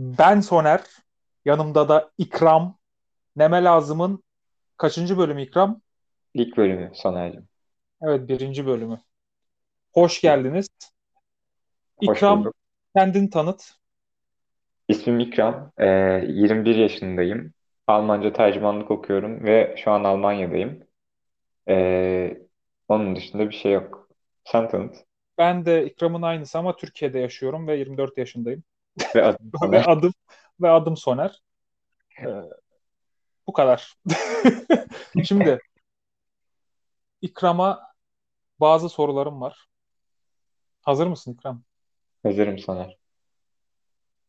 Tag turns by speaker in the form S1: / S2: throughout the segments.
S1: Ben Soner. Yanımda da İkram. Neme Lazım'ın kaçıncı bölümü İkram?
S2: İlk bölümü Soner'cim.
S1: Evet birinci bölümü. Hoş geldiniz.
S2: Hoş
S1: İkram
S2: bulduk.
S1: kendini tanıt.
S2: İsmim İkram. Ee, 21 yaşındayım. Almanca tercümanlık okuyorum ve şu an Almanya'dayım. Ee, onun dışında bir şey yok. Sen tanıt.
S1: Ben de İkram'ın aynısı ama Türkiye'de yaşıyorum ve 24 yaşındayım.
S2: Ve adım
S1: Ve
S2: Soner.
S1: adım ve adım Soner. Ee, bu kadar. Şimdi İkram'a bazı sorularım var. Hazır mısın İkram?
S2: Hazırım Soner.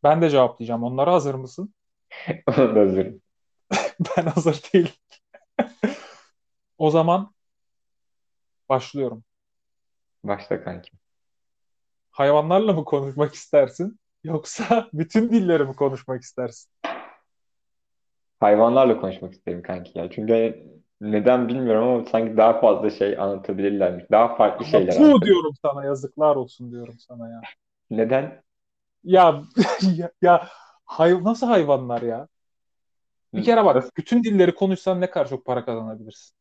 S1: Ben de cevaplayacağım. Onlara hazır mısın?
S2: Ona da hazırım.
S1: Ben hazır değilim. O zaman başlıyorum.
S2: Başla kanki.
S1: Hayvanlarla mı konuşmak istersin? Yoksa bütün dilleri mi konuşmak istersin?
S2: Hayvanlarla konuşmak isterim kanki ya. Çünkü hani neden bilmiyorum ama sanki daha fazla şey anlatabilirlermiş. Daha farklı
S1: Ama
S2: şeyler
S1: bu
S2: anlatabilir.
S1: diyorum sana yazıklar olsun diyorum sana ya.
S2: Neden?
S1: Ya ya, ya hay nasıl hayvanlar ya? Bir kere bak bütün dilleri konuşsan ne kadar çok para kazanabilirsin?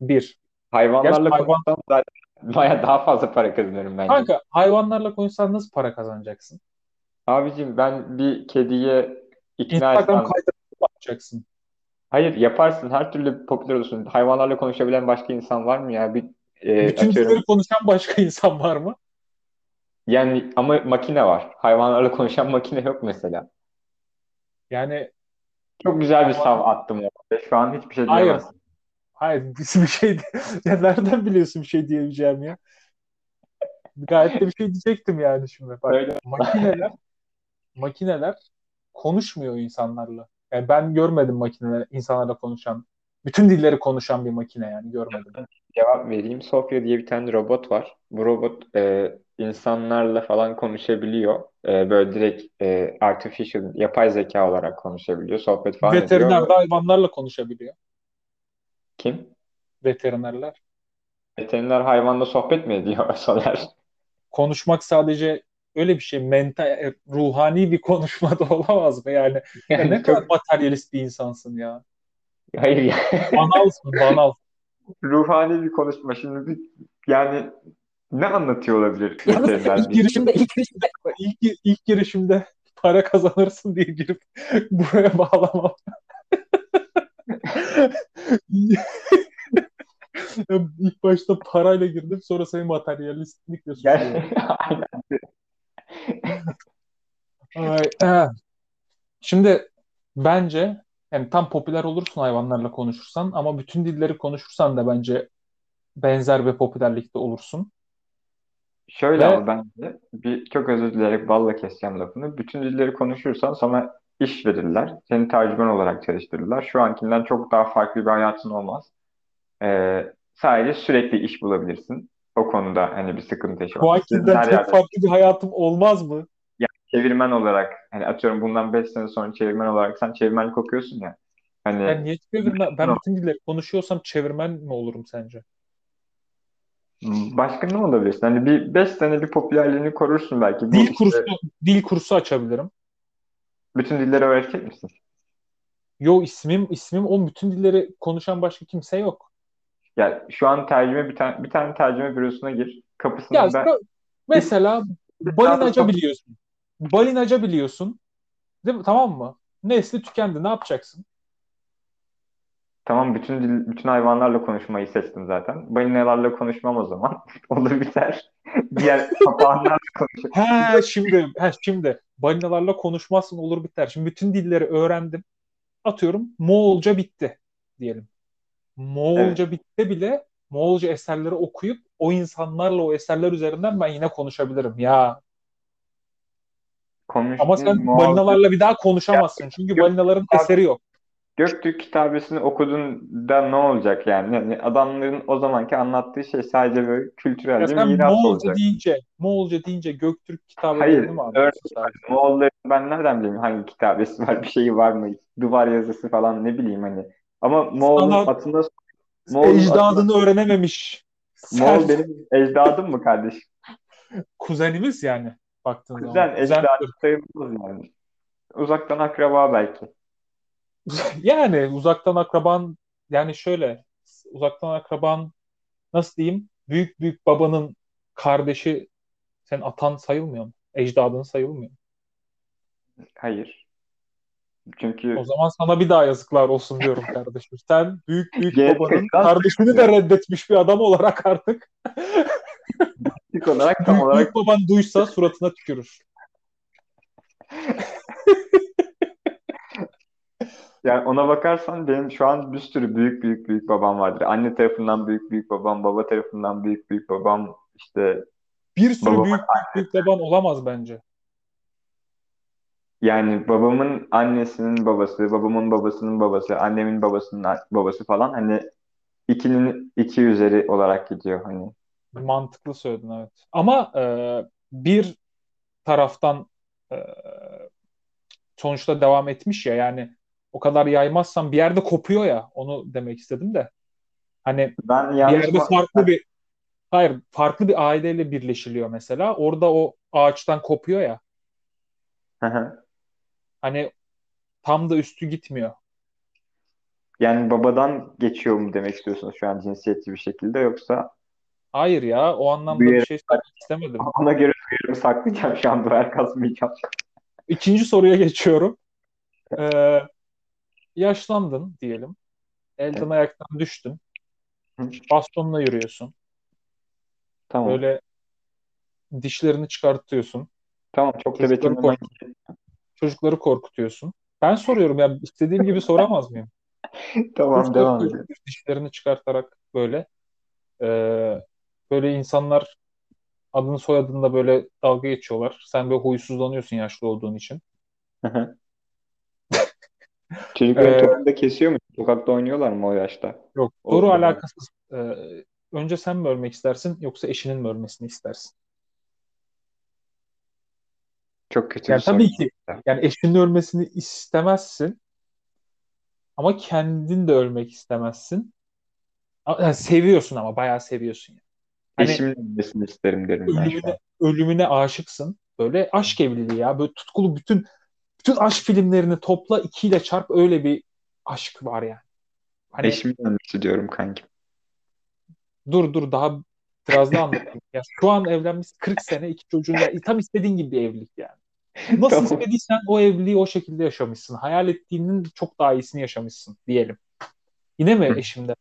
S1: Bir. Gerçi
S2: Hayvanlarla
S1: hayvan
S2: konuşsam zaten baya daha fazla para kazanıyorum bence.
S1: kanka hayvanlarla konuşsan nasıl para kazanacaksın?
S2: Abicim ben bir kediye ikna
S1: Instagram
S2: etsem
S1: kaydını yapacaksın.
S2: hayır yaparsın her türlü popüler olursun. Hayvanlarla konuşabilen başka insan var mı ya? Bir e,
S1: Bütün
S2: atıyorum
S1: dilleri konuşan başka insan var mı?
S2: yani ama makine var. Hayvanlarla konuşan makine yok mesela.
S1: Yani
S2: Çok güzel bir sav attım orada. Şu an hiçbir şey
S1: hayır.
S2: diyemezsin.
S1: Hayır biz bir şey ya nereden biliyorsun bir şey diyeceğim ya? Gayet de bir şey diyecektim yani şimdi. Bak
S2: Öyle
S1: makineler makineler konuşmuyor insanlarla. Yani ben görmedim makineler insanlarla konuşan, bütün dilleri konuşan bir makine yani görmedim.
S2: cevap vereyim. Sofya diye bir tane robot var. Bu robot e, insanlarla falan konuşabiliyor. E, böyle direkt e, artificial, yapay zeka olarak konuşabiliyor. Sohbet falan ediyor.
S1: Veteriner de hayvanlarla konuşabiliyor.
S2: Kim?
S1: Veterinerler.
S2: Veteriner hayvanla sohbet mi ediyor?
S1: Konuşmak sadece öyle bir şey mental, ruhani bir konuşma da olamaz mı yani? Ya ne
S2: Yani
S1: kadar
S2: çok
S1: materyalist bir insansın ya.
S2: hayır ya.
S1: Banalsın, banal.
S2: Ruhani bir konuşma. Şimdi bir, yani ne anlatıyor olabilir
S1: ilk girişimde ilk girişimde ilk, ilk girişimde para kazanırsın diye girip buraya bağlamam. İlk başta parayla girdim sonra seni materyalistlikle suçluyorum. Ay, eh. Şimdi bence yani tam popüler olursun hayvanlarla konuşursan ama bütün dilleri konuşursan da bence benzer bir popülerlikte olursun.
S2: Şöyle
S1: Ve
S2: ama bence bir çok özür dileyerek balla keseceğim lafını. Bütün dilleri konuşursan sana iş verirler. Seni tercüman olarak çalıştırırlar. Şu ankinden çok daha farklı bir hayatın olmaz. Ee, sadece sürekli iş bulabilirsin. O konuda hani bir sıkıntı
S1: bu ankinden
S2: her
S1: çok
S2: yerde
S1: farklı bir hayatım olmaz mı?
S2: yani çevirmen olarak hani atıyorum bundan 5 sene sonra çevirmen olarak sen çevirmenlik okuyorsun ya.
S1: Ben
S2: Hani
S1: niye çevirmen? Ben bütün dilleri konuşuyorsam çevirmen mi olurum sence?
S2: başka ne olabilirsin? Hani bir 5 sene bir popülerliğini korursun belki. Bu
S1: Dil kursu
S2: işte
S1: dil kursu açabilirim.
S2: bütün dilleri öğretecek misin?
S1: Yo ismim ismim o bütün dilleri konuşan başka kimse yok.
S2: Yani şu an tercüme bir tane bir tane tercüme bürosuna gir.
S1: Ya
S2: Kapısında ben
S1: mesela balinaca biliyorsun. Balinaca biliyorsun. Değil mi? Tamam mı? Nesli tükendi. Ne yapacaksın?
S2: tamam bütün dil, bütün hayvanlarla konuşmayı seçtim zaten. Balinalarla konuşmam o zaman. Olur biter. Diğer papağanlarla konuşurum.
S1: He şimdi he şimdi balinalarla konuşmazsın olur biter. Şimdi bütün dilleri öğrendim. Atıyorum Moğolca bitti diyelim.
S2: Evet.
S1: Moğolca bitti bile Moğolca eserleri okuyup o insanlarla o eserler üzerinden ben yine konuşabilirim ya. Ama
S2: Konuştuğun
S1: sen
S2: Moğolca
S1: balinalarla bir daha
S2: ya
S1: konuşamazsın. Çünkü
S2: Gök,
S1: balinaların eseri yok.
S2: Göktürk kitabesini okuduğunda ne olacak yani? Yani adamların o zamanki anlattığı şey sadece böyle kültürel
S1: Ya
S2: bir
S1: sen
S2: miras
S1: Moğolca
S2: olacak.
S1: deyince, Moğolca deyince Göktürk kitabelerini
S2: Hayır,
S1: mi
S2: verdim. Moğolların ben nereden bileyim hangi kitabesi var, bir şeyi var mı, duvar yazısı falan ne bileyim hani. Ama Moğol'un
S1: Sana
S2: atında Moğol'un atında
S1: ecdadını öğrenememiş.
S2: Moğol
S1: Sen
S2: benim ecdadım mı kardeşim?
S1: kuzenimiz yani baktığın zaman.
S2: Kuzen,
S1: Kuzen
S2: ecdadım sayılmaz yani. Uzaktan akraba belki.
S1: Yani uzaktan akraban yani şöyle uzaktan akraban nasıl diyeyim büyük büyük babanın kardeşi sen atan sayılmıyor mu? Ecdadın sayılmıyor mu?
S2: Hayır.
S1: O
S2: Çünkü
S1: zaman sana bir daha yazıklar olsun diyorum kardeşim. Sen büyük büyük babanın kardeşini de reddetmiş bir adam olarak artık
S2: genetik olarak tam
S1: büyük
S2: olarak
S1: büyük baban duysa suratına tükürür.
S2: yani ona bakarsan benim şu an bir sürü büyük büyük büyük babam vardır. Anne tarafından büyük büyük babam, baba tarafından büyük büyük babam, işte
S1: Bir sürü büyük büyük büyük baban olamaz bence.
S2: Yani babamın annesinin babası, babamın babasının babası, annemin babasının babası falan hani ikinin iki üzeri olarak gidiyor hani.
S1: Mantıklı söyledin evet. Ama e, bir taraftan e, sonuçta devam etmiş ya yani o kadar yaymazsan bir yerde kopuyor ya onu demek istedim de. Hani
S2: Ben
S1: bir yerde farklı bir hayır farklı bir aileyle birleşiliyor mesela. Orada o ağaçtan kopuyor ya.
S2: Hı hı.
S1: Hani tam da üstü gitmiyor.
S2: Yani babadan geçiyor mu demek istiyorsunuz şu an cinsiyetçi bir şekilde yoksa
S1: Hayır ya o anlamda bir
S2: yere
S1: şey söylemek istemedim.
S2: ona göre duyurumu saklayacağım şu an duyar kasmayacağım.
S1: İkinci soruya geçiyorum. Ee, yaşlandın diyelim. Elden
S2: Evet.
S1: ayaktan düştün.
S2: Hı.
S1: Bastonla yürüyorsun.
S2: Tamam.
S1: Böyle dişlerini çıkartıyorsun.
S2: Tamam çok da
S1: çocukları korkutuyorsun. Ben soruyorum ya istediğim gibi soramaz mıyım?
S2: Tamam
S1: Çocukları
S2: devam edelim.
S1: dişlerini çıkartarak böyle. Ee, böyle insanlar adını soyadını da böyle dalga geçiyorlar. Sen böyle huysuzlanıyorsun yaşlı olduğun için.
S2: Çocukların
S1: Ee,
S2: topuğunu da kesiyor mu? Sokakta oynuyorlar mı o yaşta?
S1: yok
S2: zaman
S1: alakasız. Ee, önce sen mi ölmek istersin yoksa eşinin mi ölmesini istersin?
S2: Çok kötü bir
S1: Yani
S2: soru.
S1: tabii ki yani eşinin ölmesini istemezsin ama kendin de ölmek istemezsin. Yani seviyorsun ama bayağı seviyorsun. Yani. Hani
S2: Eşimin ölmesini isterim derim ben şu an.
S1: ölümüne ölümüne aşıksın. Böyle aşk evliliği ya. Böyle tutkulu bütün bütün aşk filmlerini topla ikiyle çarp öyle bir aşk var yani. Hani
S2: Eşimin ölmesi diyorum kankim.
S1: dur dur daha biraz daha anlatayım. Ya şu an evlenmiş 40 sene iki çocuğun ya, tam istediğin gibi bir evlilik yani. Nasıl
S2: Tamam.
S1: istediysen o evliliği o şekilde yaşamışsın. Hayal ettiğinin çok daha iyisini yaşamışsın diyelim. Yine mi
S2: Hı.
S1: eşimde?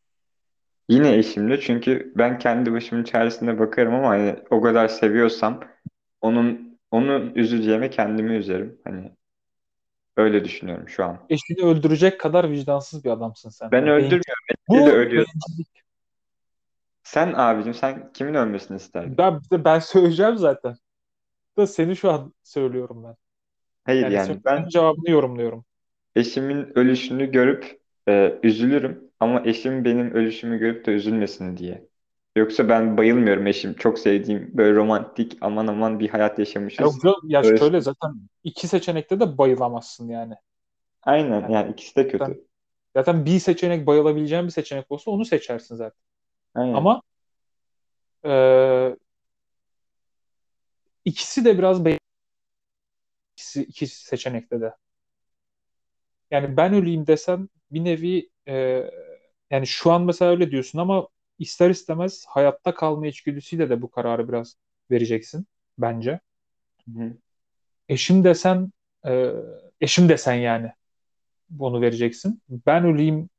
S2: Yine eşimle çünkü ben kendi başımın çaresine bakarım ama hani o kadar seviyorsam onun onun üzüleceğime kendimi üzerim. Hani öyle düşünüyorum şu an.
S1: Eşini öldürecek kadar vicdansız bir adamsın sen.
S2: Ben
S1: Yani
S2: öldürmüyorum.
S1: Bu bencillik.
S2: Sen abicim sen kimin ölmesini isterdin?
S1: Ben, ben söyleyeceğim zaten. Da seni şu an söylüyorum ben.
S2: Hayır
S1: Yani
S2: yani ben
S1: cevabını yorumluyorum.
S2: eşimin ölüşünü görüp e, üzülürüm ama eşim benim ölüşümü görüp de üzülmesin diye. Yoksa ben bayılmıyorum eşim. Çok sevdiğim böyle romantik aman aman bir hayat
S1: Yok,
S2: yaşamışız.
S1: yok, ya
S2: Öyle
S1: şöyle zaten iki seçenekte de bayılamazsın yani.
S2: Aynen
S1: Yani
S2: yani ikisi de
S1: zaten,
S2: kötü.
S1: zaten bir seçenek bayılabileceğin bir seçenek olsa onu seçersin zaten.
S2: Aynen.
S1: Ama e, ikisi de biraz bay ikisi, iki seçenekte de. Yani ben öleyim desem bir nevi e, yani şu an mesela öyle diyorsun ama ister istemez hayatta kalma içgüdüsüyle de bu kararı biraz vereceksin bence.
S2: Hı hı.
S1: Eşim desen e, eşim desen yani bunu vereceksin. Ben öleyim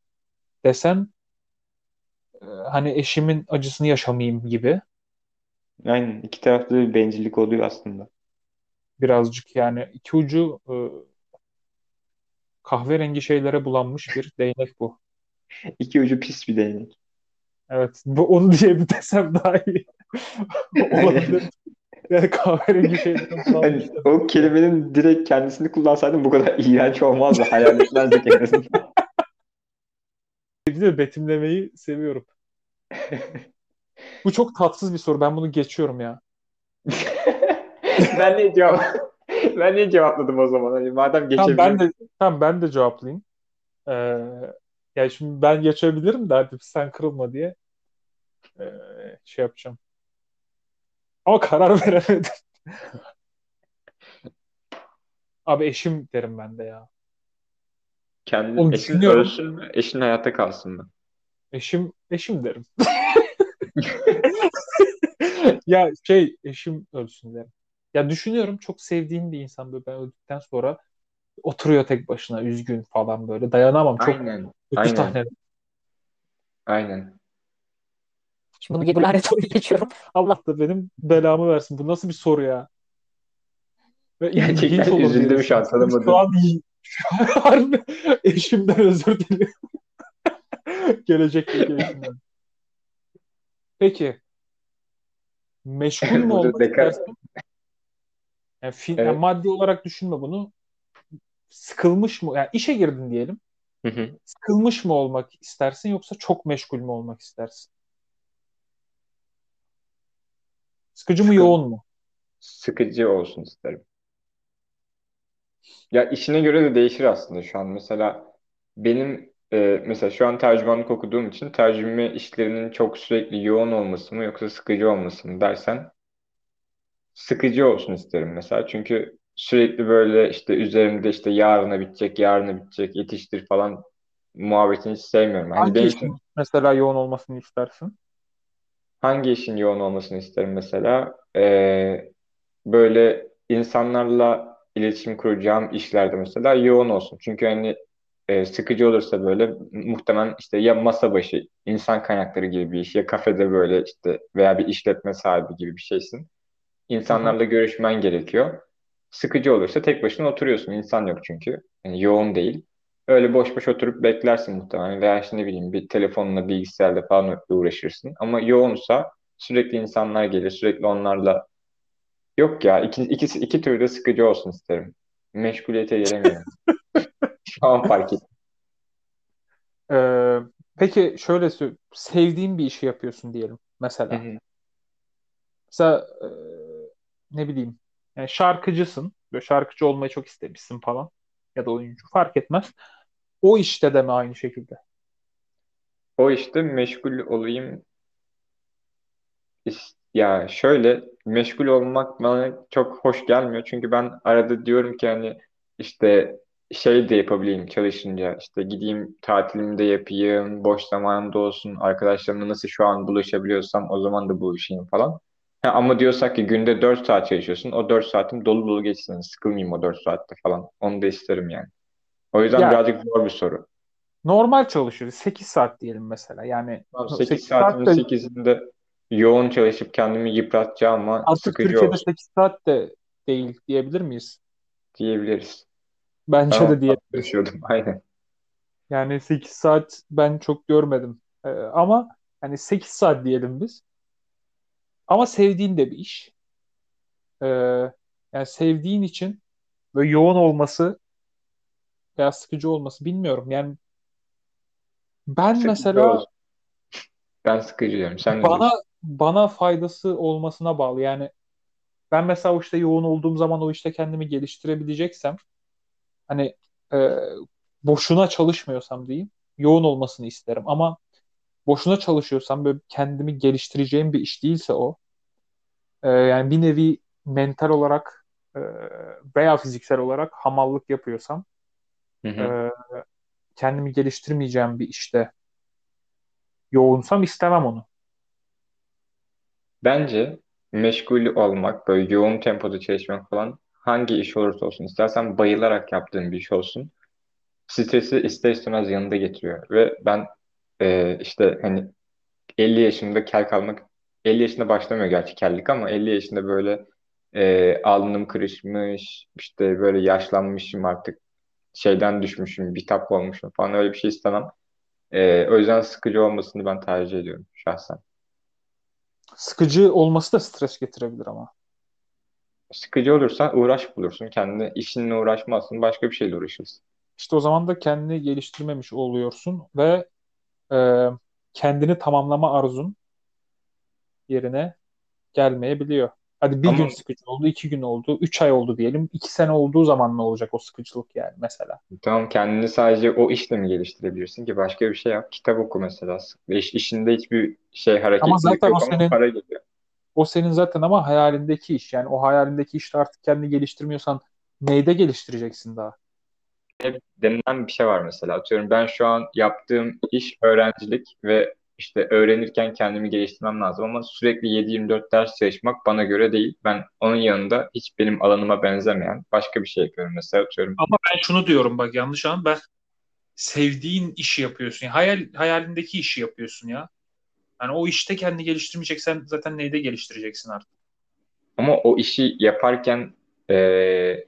S1: desen e, hani eşimin acısını yaşamayayım gibi
S2: Aynen. İki tarafta da bir bencillik oluyor aslında.
S1: birazcık yani iki ucu e, kahverengi şeylere bulanmış bir değnek bu.
S2: İki ucu pis bir değnek.
S1: Evet, bu onu diye bir desem daha iyi olabilir. Yani kahverengi bulanmış
S2: Hani
S1: demek.
S2: o kelimenin direkt kendisini kullansaydım bu kadar iğrenç olmazdı. Hayal etmezdik en azından.
S1: Bir de betimlemeyi seviyorum. Bu çok tatsız bir soru. Ben bunu geçiyorum ya.
S2: Ben ne cevap ben ne cevapladım o zaman? Hani madem
S1: Tamam ben
S2: geçebilirim.
S1: de tamam ben de cevaplayayım. Ee, yani şimdi ben geçebilirim de hadi sen kırılma diye ee, şey yapacağım. Ama karar veremedim. Abi eşim derim ben de ya.
S2: Kendi eşin ölsün mü? Eşin hayatta kalsın mı?
S1: Eşim eşim derim. Ya şey eşim ölsün derim. Ya düşünüyorum çok sevdiğim bir insan böyle ben öldükten sonra oturuyor tek başına üzgün falan böyle. Dayanamam çok
S2: Aynen.
S1: kötü
S2: Aynen.
S1: sahneler.
S2: Aynen.
S1: Şimdi bunu bu lanet soruyu geçiyorum. Allah da benim belamı versin. Bu nasıl bir soru ya? Ve
S2: Gerçekten üzüldüm şu an, tanımadım.
S1: Şu an harbi eşimden özür diliyorum. Gelecekteki eşimden. Peki meşgul mü olmak
S2: Descartes-
S1: istersin? Yani, fi-
S2: Evet.
S1: yani maddi olarak düşünme bunu. Sıkılmış mı? Yani işe girdin diyelim.
S2: Hı hı.
S1: Sıkılmış mı olmak istersin yoksa çok meşgul mü olmak istersin? Sıkıcı mı
S2: Sıkıl-
S1: yoğun mu?
S2: Sıkıcı olsun isterim. Ya işine göre de değişir aslında şu an. Mesela benim e, mesela şu an tercümanlık okuduğum için tercüme işlerinin çok sürekli yoğun olması mı yoksa sıkıcı olması mı dersen sıkıcı olsun isterim mesela. Çünkü sürekli böyle işte üzerimde işte yarına bitecek, yarına bitecek, yetiştir falan muhabbetini hiç sevmiyorum. Hani
S1: Hangi
S2: benim
S1: işin
S2: için
S1: mesela yoğun olmasını istersin?
S2: hangi işin yoğun olmasını isterim mesela? Ee, böyle insanlarla iletişim kuracağım işlerde mesela yoğun olsun. Çünkü hani e, sıkıcı olursa böyle muhtemelen işte ya masa başı insan kaynakları gibi bir iş ya kafede böyle işte veya bir işletme sahibi gibi bir şeysin. İnsanlarla görüşmen gerekiyor. Sıkıcı olursa tek başına oturuyorsun. İnsan yok çünkü. Yani yoğun değil. Öyle boş boş oturup beklersin muhtemelen. Veya işte ne bileyim bir telefonla bilgisayarla falan uğraşırsın. Ama yoğunsa sürekli insanlar gelir. Sürekli onlarla Yok ya iki, ikisi, iki türlü de sıkıcı olsun isterim. Meşguliyete gelemiyorum. Şu an fark ettim.
S1: Ee, peki şöyle sevdiğin bir işi yapıyorsun diyelim mesela. Mesela e, ne bileyim yani şarkıcısın. Böyle şarkıcı olmayı çok istemişsin falan. Ya da oyuncu fark etmez. O işte de mi aynı şekilde?
S2: O işte meşgul olayım. Ya şöyle meşgul olmak bana çok hoş gelmiyor. Çünkü ben arada diyorum ki hani işte şey de yapabileyim çalışınca. işte gideyim tatilimi de yapayım. Boş zamanımda olsun. Arkadaşlarımla nasıl şu an buluşabiliyorsam o zaman da buluşayım falan. Ha, ama diyorsak ki günde 4 saat çalışıyorsun. O 4 saatim dolu dolu geçsin. Sıkılmayayım o 4 saatte falan. Onu da isterim yani. O yüzden
S1: Ya
S2: birazcık zor bir soru.
S1: normal çalışıyoruz. 8 saat diyelim mesela. Yani
S2: Tamam,
S1: 8
S2: 8
S1: saat
S2: saatimin
S1: de
S2: 8'inde yoğun çalışıp kendimi yıpratacağım ama
S1: artık
S2: sıkıcı
S1: Türkiye'de
S2: olsun
S1: 8 saat de değil diyebilir miyiz?
S2: diyebiliriz.
S1: Bence
S2: Ben
S1: de
S2: konuşuyordum. Aynen.
S1: Yani 8 saat ben çok görmedim. Ee, ama hani 8 saat diyelim biz. Ama sevdiğin de bir iş. Ee, yani sevdiğin için böyle yoğun olması veya sıkıcı olması bilmiyorum. Yani ben
S2: Sıkıcı
S1: mesela
S2: olsun. Ben sıkıcı diyorum. Sen
S1: bana bana faydası olmasına bağlı. Yani ben mesela o işte yoğun olduğum zaman o işte kendimi geliştirebileceksem hani e, boşuna çalışmıyorsam diyeyim yoğun olmasını isterim. Ama boşuna çalışıyorsam böyle kendimi geliştireceğim bir iş değilse o e, yani bir nevi mental olarak e, veya fiziksel olarak hamallık yapıyorsam
S2: Hı hı.
S1: e, kendimi geliştirmeyeceğim bir işte yoğunsam istemem onu.
S2: Bence meşgul olmak, böyle yoğun tempoda çalışmak falan hangi iş olursa olsun, istersen bayılarak yaptığın bir iş olsun, stresi ister istemez yanında getiriyor. Ve ben e, işte hani 50 yaşında kel kalmak 50 yaşında başlamıyor gerçi kellik ama 50 yaşında böyle e, alnım kırışmış işte böyle yaşlanmışım artık şeyden düşmüşüm bitap olmuşum falan öyle bir şey istemem. E, o yüzden sıkıcı olmasını ben tercih ediyorum şahsen.
S1: Sıkıcı olması da stres getirebilir ama.
S2: Sıkıcı olursan uğraş bulursun. Kendine işinle uğraşmazsın. Başka bir şeyle uğraşırsın.
S1: İşte o zaman da kendini geliştirmemiş oluyorsun ve e, kendini tamamlama arzun yerine gelmeyebiliyor. Hadi bir
S2: Ama
S1: gün sıkıcı oldu, iki gün oldu, üç ay oldu diyelim. İki sene olduğu zaman ne olacak o sıkıcılık yani mesela.
S2: tamam kendini sadece o işle mi geliştirebilirsin ki? Başka bir şey yap. Kitap oku mesela. İş, işinde hiçbir şey
S1: Ama
S2: hareketlilik
S1: zaten o
S2: yok ama
S1: senin
S2: para geliyor.
S1: O senin zaten ama hayalindeki iş. Yani o hayalindeki işte artık kendini geliştirmiyorsan neyde geliştireceksin daha?
S2: Hep denilen bir şey var mesela. Atıyorum ben şu an yaptığım iş öğrencilik ve işte öğrenirken kendimi geliştirmem lazım ama sürekli 7-24 ders çalışmak bana göre değil. Ben onun yanında hiç benim alanıma benzemeyen başka bir şey yapıyorum mesela atıyorum.
S1: Ama ben şunu diyorum bak yanlış an ben sevdiğin işi yapıyorsun. Hayal hayalindeki işi yapıyorsun ya. Yani o işte kendini geliştirmeyeceksen zaten neyde geliştireceksin artık?
S2: Ama o işi yaparken e,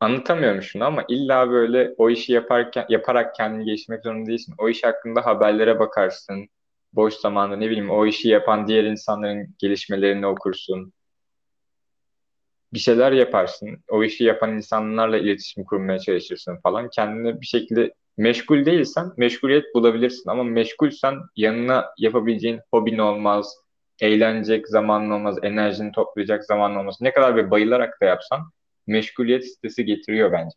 S2: anlatamıyorum şunu ama illa böyle o işi yaparken yaparak kendini geliştirmek zorunda değilsin. O iş hakkında haberlere bakarsın. Boş zamanda ne bileyim o işi yapan diğer insanların gelişmelerini okursun. Bir şeyler yaparsın. O işi yapan insanlarla iletişim kurmaya çalışırsın falan. Kendine bir şekilde meşgul değilsen meşguliyet bulabilirsin ama meşgulsen yanına yapabileceğin hobin olmaz, eğlenecek zamanın olmaz, enerjini toplayacak zamanın olmaz. Ne kadar bir bayılarak da yapsan meşguliyet sitesi getiriyor bence.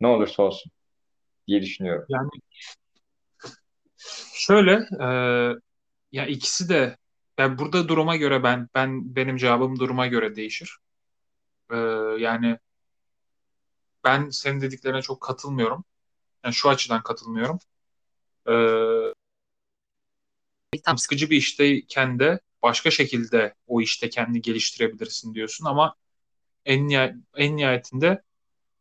S2: Ne olursa olsun diye düşünüyorum.
S1: Yani şöyle e, ya ikisi de ben burada duruma göre ben ben benim cevabım duruma göre değişir. E, yani ben senin dediklerine çok katılmıyorum. Yani şu açıdan katılmıyorum. Ee, tam sıkıcı bir işteyken de başka şekilde o işte kendini geliştirebilirsin diyorsun ama en, en nihayetinde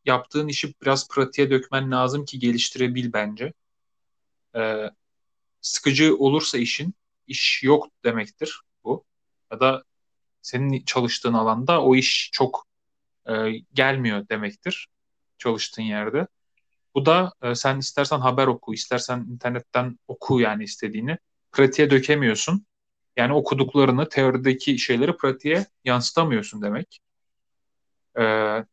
S1: yaptığın işi biraz pratiğe dökmen lazım ki geliştirebil bence. Ee, sıkıcı olursa işin, iş yok demektir bu. Ya da senin çalıştığın alanda o iş çok e, gelmiyor demektir çalıştığın yerde. Bu da e, sen istersen haber oku, istersen internetten oku yani istediğini. Pratiğe dökemiyorsun. Yani okuduklarını, teorideki şeyleri pratiğe yansıtamıyorsun demek. Ee,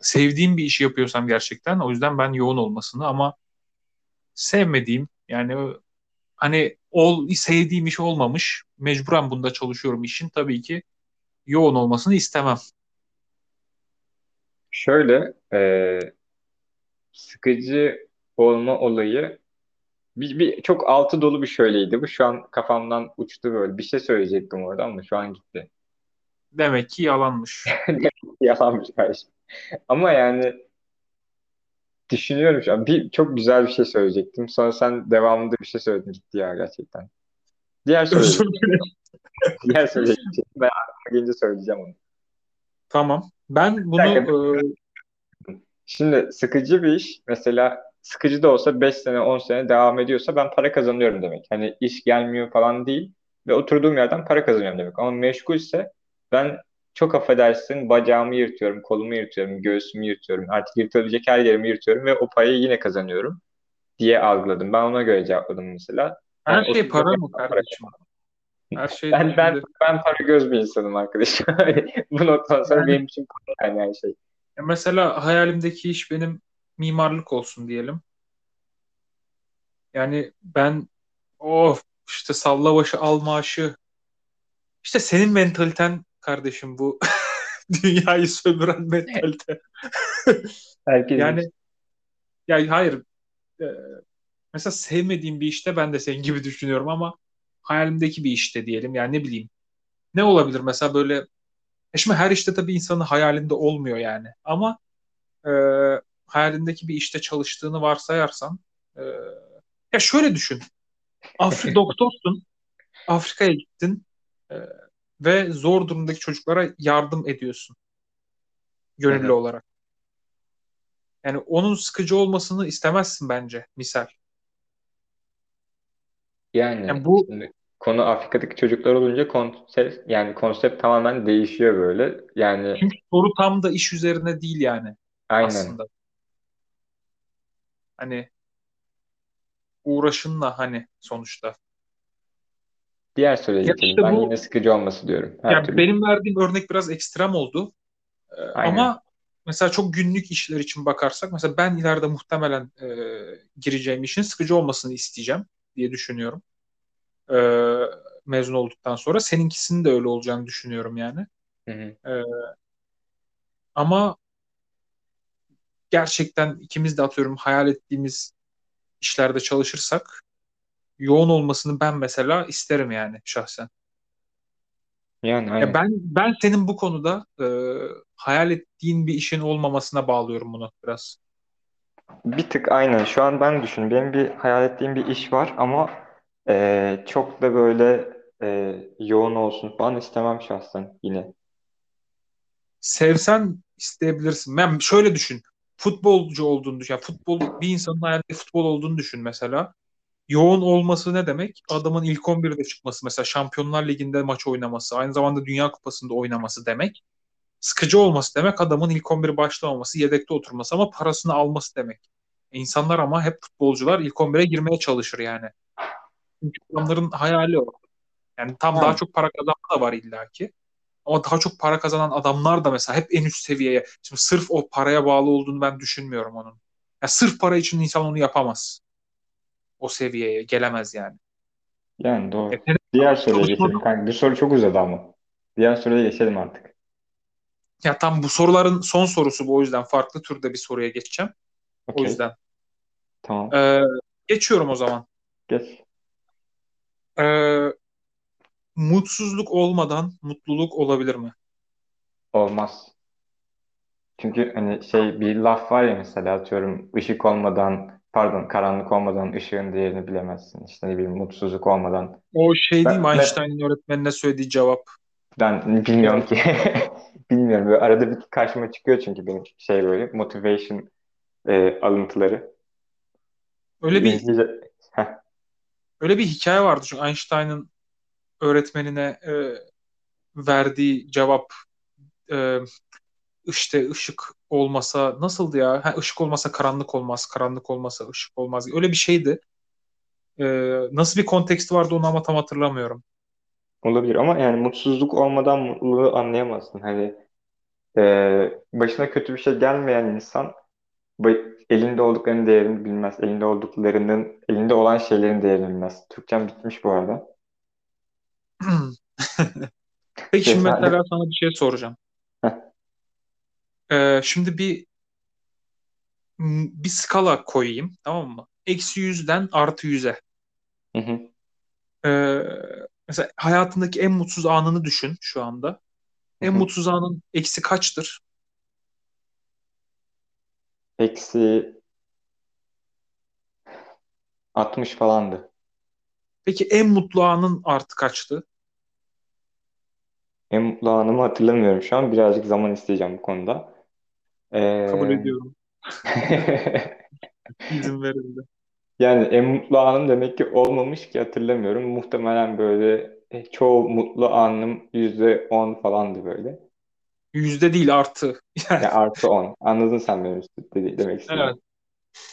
S1: sevdiğim bir işi yapıyorsam gerçekten o yüzden ben yoğun olmasını ama sevmediğim yani hani ol, sevdiğim iş olmamış mecburen bunda çalışıyorum işin tabii ki yoğun olmasını istemem.
S2: Şöyle e, sıkıcı olma olayı bir, bir çok altı dolu bir şöyleydi. Bu şu an kafamdan uçtu böyle. Bir şey söyleyecektim orada ama şu an gitti.
S1: Demek ki yalanmış.
S2: Demek ki yalanmış kardeşim. Ama yani düşünüyorum şu an. Bir, çok güzel bir şey söyleyecektim. Sonra sen devamında bir şey söyledin gitti ya gerçekten. Diğer söyleyecektim. Diğer söyleyecektim. Ben aklıma gelince söyleyeceğim onu.
S1: Tamam. Ben bunu e,
S2: Şimdi sıkıcı bir iş mesela sıkıcı da olsa 5 sene 10 sene devam ediyorsa ben para kazanıyorum demek. Hani iş gelmiyor falan değil ve oturduğum yerden para kazanıyorum demek. Ama meşgulse ben çok affedersin bacağımı yırtıyorum, kolumu yırtıyorum, göğsümü yırtıyorum. Artık yırtabilecek her yerimi yırtıyorum ve o parayı yine kazanıyorum diye algıladım. Ben ona göre cevapladım mesela.
S1: Her yani şey para mı kardeşim?
S2: Her şey ben, ben, ben para göz bir insanım arkadaşım. Bu noktadan sonra benim için para yani her şey.
S1: Mesela hayalimdeki iş benim mimarlık olsun diyelim. Yani ben of işte salla başı al maaşı. İşte senin mentaliten kardeşim bu. Dünyayı sömüren mentalite.
S2: Herkes
S1: yani ya hayır e, mesela sevmediğim bir işte ben de senin gibi düşünüyorum ama hayalimdeki bir işte diyelim. Yani ne bileyim ne olabilir? Mesela böyle e şimdi her işte tabii insanın hayalinde olmuyor yani. Ama e, hayalindeki bir işte çalıştığını varsayarsan e, ya şöyle düşün. Afri doktorsun. Afrika'ya gittin e, ve zor durumdaki çocuklara yardım ediyorsun. Gönüllü evet. olarak. Yani onun sıkıcı olmasını istemezsin bence misal.
S2: Yani, yani bu şimdi konu Afrika'daki çocuklar olunca konsept yani konsept tamamen değişiyor böyle. Yani
S1: Çünkü soru tam da iş üzerine değil yani
S2: aynen.
S1: aslında. Hani uğraşınla hani sonuçta.
S2: Diğer söyleyeceklerim işte ben bu, yine sıkıcı olması diyorum.
S1: Her yani türlü. benim verdiğim örnek biraz ekstrem oldu. Ee, ama mesela çok günlük işler için bakarsak mesela ben ileride muhtemelen e, gireceğim işin sıkıcı olmasını isteyeceğim diye düşünüyorum e, mezun olduktan sonra. Seninkisinin de öyle olacağını düşünüyorum yani.
S2: Hı hı. E,
S1: ama gerçekten ikimiz de atıyorum hayal ettiğimiz işlerde çalışırsak yoğun olmasını ben mesela isterim yani şahsen.
S2: Yani
S1: Ya ben ben senin bu konuda e, hayal ettiğin bir işin olmamasına bağlıyorum bunu biraz.
S2: Bir tık aynen. Şu an ben düşün. Benim bir hayal ettiğim bir iş var ama e, çok da böyle e, yoğun olsun falan istemem şahsen yine.
S1: Sevsen isteyebilirsin. Ben şöyle düşün. Futbolcu olduğunu düşün. Yani futbol bir insanın hayalinde futbol olduğunu düşün mesela. Yoğun olması ne demek? Adamın ilk 11'de çıkması mesela Şampiyonlar Ligi'nde maç oynaması, aynı zamanda Dünya Kupası'nda oynaması demek. Sıkıcı olması demek adamın ilk 11 başlamaması, yedekte oturması ama parasını alması demek. E İnsanlar ama hep futbolcular ilk 11'e girmeye çalışır yani. Çünkü adamların hayali o. Yani tam daha
S2: Yani,
S1: çok para kazanma da var illaki. Ama daha çok para kazanan adamlar da mesela hep en üst seviyeye. Şimdi sırf o paraya bağlı olduğunu ben düşünmüyorum onun. Ya sırf para için insan onu yapamaz. O seviyeye gelemez yani.
S2: yani doğru.
S1: Yetenek
S2: Diğer soruya geçelim kanka. Bu soru çok uzadı ama. Diğer soruya geçelim artık.
S1: ya tam bu soruların son sorusu bu o yüzden farklı türde bir soruya geçeceğim. O
S2: Okey.
S1: yüzden.
S2: Tamam.
S1: Ee, geçiyorum o zaman.
S2: Geç.
S1: Ee, mutsuzluk olmadan mutluluk olabilir mi?
S2: Olmaz. Çünkü hani şey bir laf var ya mesela atıyorum ışık olmadan pardon karanlık olmadan ışığın değerini bilemezsin. İşte ne bileyim mutsuzluk olmadan.
S1: O şey değil mi
S2: Ben, ben,
S1: Einstein'ın öğretmenine söylediği cevap?
S2: ben bilmiyorum ki. Bilmiyorum. Böyle arada bir karşıma çıkıyor çünkü benim şey böyle motivation e, alıntıları.
S1: Öyle bir öyle bir hikaye vardı çünkü Einstein'ın öğretmenine e, verdiği cevap e, işte ışık olmasa nasıldı ya? Ha, ışık olmasa karanlık olmaz, karanlık olmasa ışık olmaz. Öyle bir şeydi. E, nasıl bir konteksti vardı onu ama tam hatırlamıyorum.
S2: olabilir ama yani mutsuzluk olmadan mutluluğu anlayamazsın. Hani e, başına kötü bir şey gelmeyen insan elinde olduklarının değerini bilmez. Elinde olduklarının, elinde olan şeylerin değerini bilmez. Türkçem bitmiş bu arada.
S1: Peki şimdi mesela sana bir şey soracağım.
S2: Heh,
S1: E, şimdi bir bir skala koyayım tamam mı? Eksi yüzden artı yüze.
S2: hı hı,
S1: E, mesela hayatındaki en mutsuz anını düşün şu anda. En mutsuz anın eksi kaçtır?
S2: Eksi 60 falandı.
S1: Peki en mutlu anın artı kaçtı?
S2: En mutlu anımı hatırlamıyorum şu an. Birazcık zaman isteyeceğim bu konuda.
S1: Kabul
S2: Ee,
S1: ediyorum. İzin verildi.
S2: yani en mutlu anım demek ki olmamış ki hatırlamıyorum. Muhtemelen böyle e, çoğu mutlu anım %10 falandı böyle.
S1: Yüzde değil artı. Yani,
S2: Ya artı 10. Anladın sen benim demek
S1: evet.
S2: istediğimi.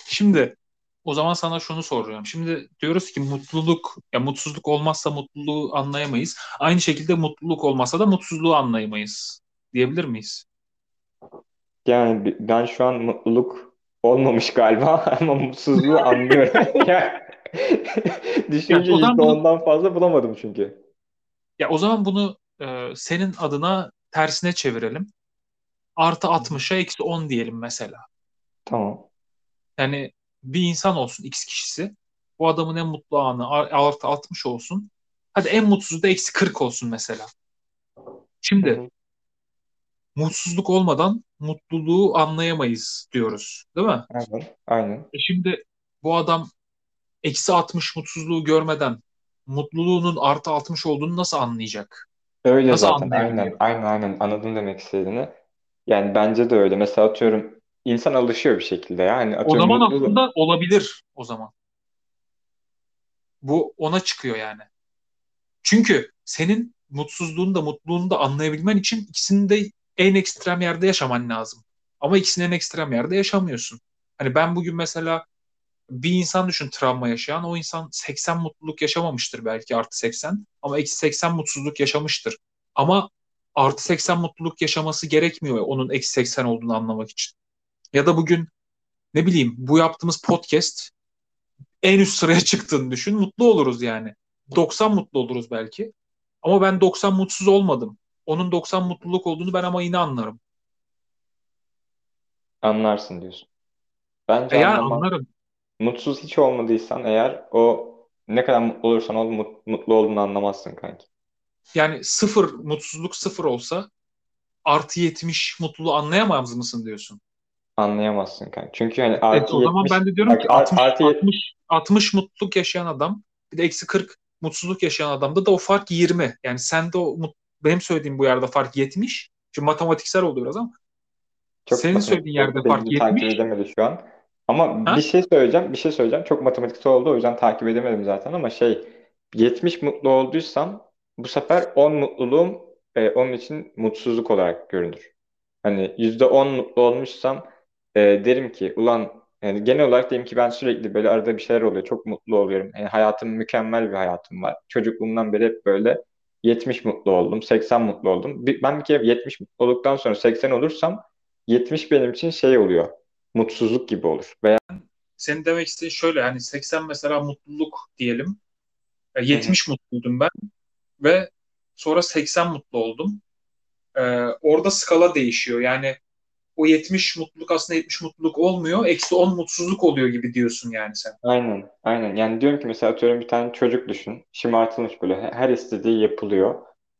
S1: Şimdi o zaman sana şunu soracağım. Şimdi diyoruz ki mutluluk, ya mutsuzluk olmazsa mutluluğu anlayamayız. Aynı şekilde mutluluk olmazsa da mutsuzluğu anlayamayız. Diyebilir miyiz?
S2: Yani ben şu an mutluluk olmamış galiba ama mutsuzluğu anlıyorum. Ya,
S1: Ya
S2: düşünce
S1: o zaman
S2: yüzde
S1: bunu
S2: ondan fazla bulamadım çünkü.
S1: ya o zaman bunu e, senin adına tersine çevirelim. Artı
S2: Hı hı.
S1: 60'a eksi 10 diyelim mesela.
S2: Tamam.
S1: Yani bir insan olsun X kişisi. Bu adamın en mutlu anı ar- artı 60 olsun. Hadi en mutsuzu da eksi 40 olsun mesela.
S2: Hı
S1: Şimdi
S2: hı.
S1: mutsuzluk olmadan mutluluğu anlayamayız diyoruz. Değil mi?
S2: Aynen. Aynen.
S1: E şimdi bu adam eksi 60 mutsuzluğu görmeden mutluluğunun artı 60 olduğunu nasıl anlayacak?
S2: Öyle
S1: Nasıl
S2: zaten. Aynen. Aynen aynen. Anladım demek istediğini. Yani bence de öyle. Mesela atıyorum insan alışıyor bir şekilde ya. Hani
S1: O
S2: atıyorum
S1: zaman
S2: mutlu
S1: aslında olabilir o zaman. Bu ona çıkıyor yani. Çünkü senin mutsuzluğunu da mutluluğunu da anlayabilmen için ikisini de en ekstrem yerde yaşaman lazım. Ama ikisini en ekstrem yerde yaşamıyorsun. Hani ben bugün mesela bir insan düşün travma yaşayan. O insan 80 mutluluk yaşamamıştır belki artı 80. Ama eksi 80 mutsuzluk yaşamıştır. Ama artı 80 mutluluk yaşaması gerekmiyor onun eksi 80 olduğunu anlamak için. Ya da bugün ne bileyim bu yaptığımız podcast en üst sıraya çıktığını düşün. Mutlu oluruz yani. 90 mutlu oluruz belki. Ama ben 90 mutsuz olmadım. Onun 90 mutluluk olduğunu ben ama yine anlarım.
S2: anlarsın diyorsun. Bence
S1: E yani
S2: anlamam.
S1: anlarım.
S2: Mutsuz hiç olmadıysan eğer o ne kadar mutlu olursan ol mut- mutlu olduğunu anlamazsın kanki.
S1: yani sıfır mutsuzluk sıfır olsa artı 70 mutluluğu anlayamaz mısın diyorsun?
S2: Anlayamazsın kanka. Çünkü hani
S1: Evet,
S2: artı
S1: o zaman
S2: 70
S1: ben de diyorum
S2: bak,
S1: ki
S2: ar-
S1: 60
S2: artı yet-
S1: 60 60 mutluluk yaşayan adam bir de eksi 40 mutsuzluk yaşayan adamda da o fark 20. Yani sende o mut- benim söylediğim bu yerde fark 70. Şimdi matematiksel oldu biraz ama
S2: çok
S1: senin söylediğin yerde fark
S2: Benimki takip
S1: 70.
S2: edemedi şu an. Ama
S1: Ha?
S2: bir şey söyleyeceğim. Bir şey söyleyeceğim. Çok matematiksel oldu. O yüzden takip edemedim zaten ama şey 70 mutlu olduysam bu sefer 10 mutluluğum e, onun için mutsuzluk olarak görünür. Hani %10 mutlu olmuşsam e, derim ki ulan yani genel olarak diyelim ki ben sürekli böyle arada bir şeyler oluyor. Çok mutlu oluyorum. Yani hayatım mükemmel bir hayatım var. Çocukluğumdan beri hep böyle 70 mutlu oldum, 80 mutlu oldum. Bir- ben bir kere 70 mutlu olduktan sonra 80 olursam 70 benim için şey oluyor. Mutsuzluk gibi olur. Veya
S1: Senin demek istediğin şöyle yani 80 mesela mutluluk diyelim. E,
S2: Hı hı.
S1: 70 mutluydum ben ve sonra 80 mutlu oldum. E, orada skala değişiyor. Yani o 70 mutluluk aslında 70 mutluluk olmuyor. Eksi 10 mutsuzluk oluyor gibi diyorsun yani sen.
S2: Aynen, aynen. Yani diyorum ki mesela atıyorum bir tane çocuk düşün. Şımartılmış böyle. Her istediği yapılıyor.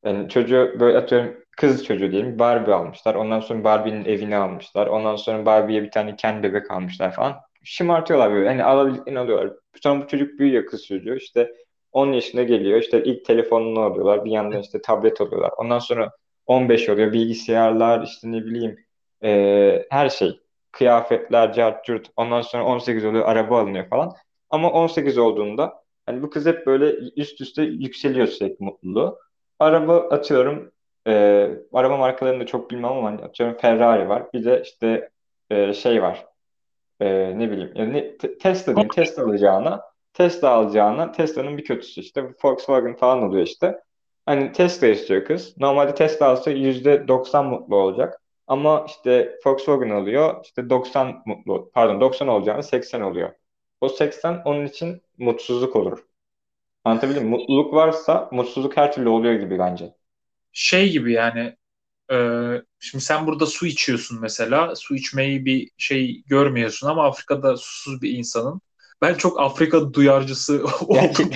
S2: Yani çocuğu böyle atıyorum kız çocuğu diyelim Barbie almışlar. Ondan sonra Barbie'nin evini almışlar. Ondan sonra Barbie'ye bir tane Ken bebek almışlar falan. Şımartıyorlar böyle. Hani alabildiklerini alıyorlar. Sonra bu çocuk büyüyor kız çocuğu. İşte 10 yaşına geliyor. İşte ilk telefonunu alıyorlar. Bir yandan işte tablet alıyorlar. Ondan sonra 15 oluyor. Bilgisayarlar işte ne bileyim eee, her şey kıyafetler, cart curt. Ondan sonra 18 oluyor, araba alınıyor falan. Ama 18 olduğunda hani bu kız hep böyle üst üste yükseliyor sürekli mutluluğu. Araba atıyorum, e, araba markalarını da çok bilmem ama hani atıyorum Ferrari var. Bir de işte e, şey var. E, ne bileyim. Yani Tesla diyeyim. Tesla alacağına Tesla alacağına Tesla'nın bir kötüsü işte Volkswagen falan oluyor işte. Hani Tesla istiyor kız. Normalde Tesla alsa %90 mutlu olacak. Ama işte Volkswagen alıyor işte 90 mutlu pardon 90 olacağını 80 oluyor. O 80 onun için mutsuzluk olur. Anlatabildim mi? Mutluluk varsa mutsuzluk her türlü oluyor gibi bence.
S1: Şey gibi yani e, şimdi sen burada su içiyorsun mesela. Su içmeyi bir şey görmüyorsun ama Afrika'da susuz bir insanın. Ben çok Afrika duyarcısı oldum.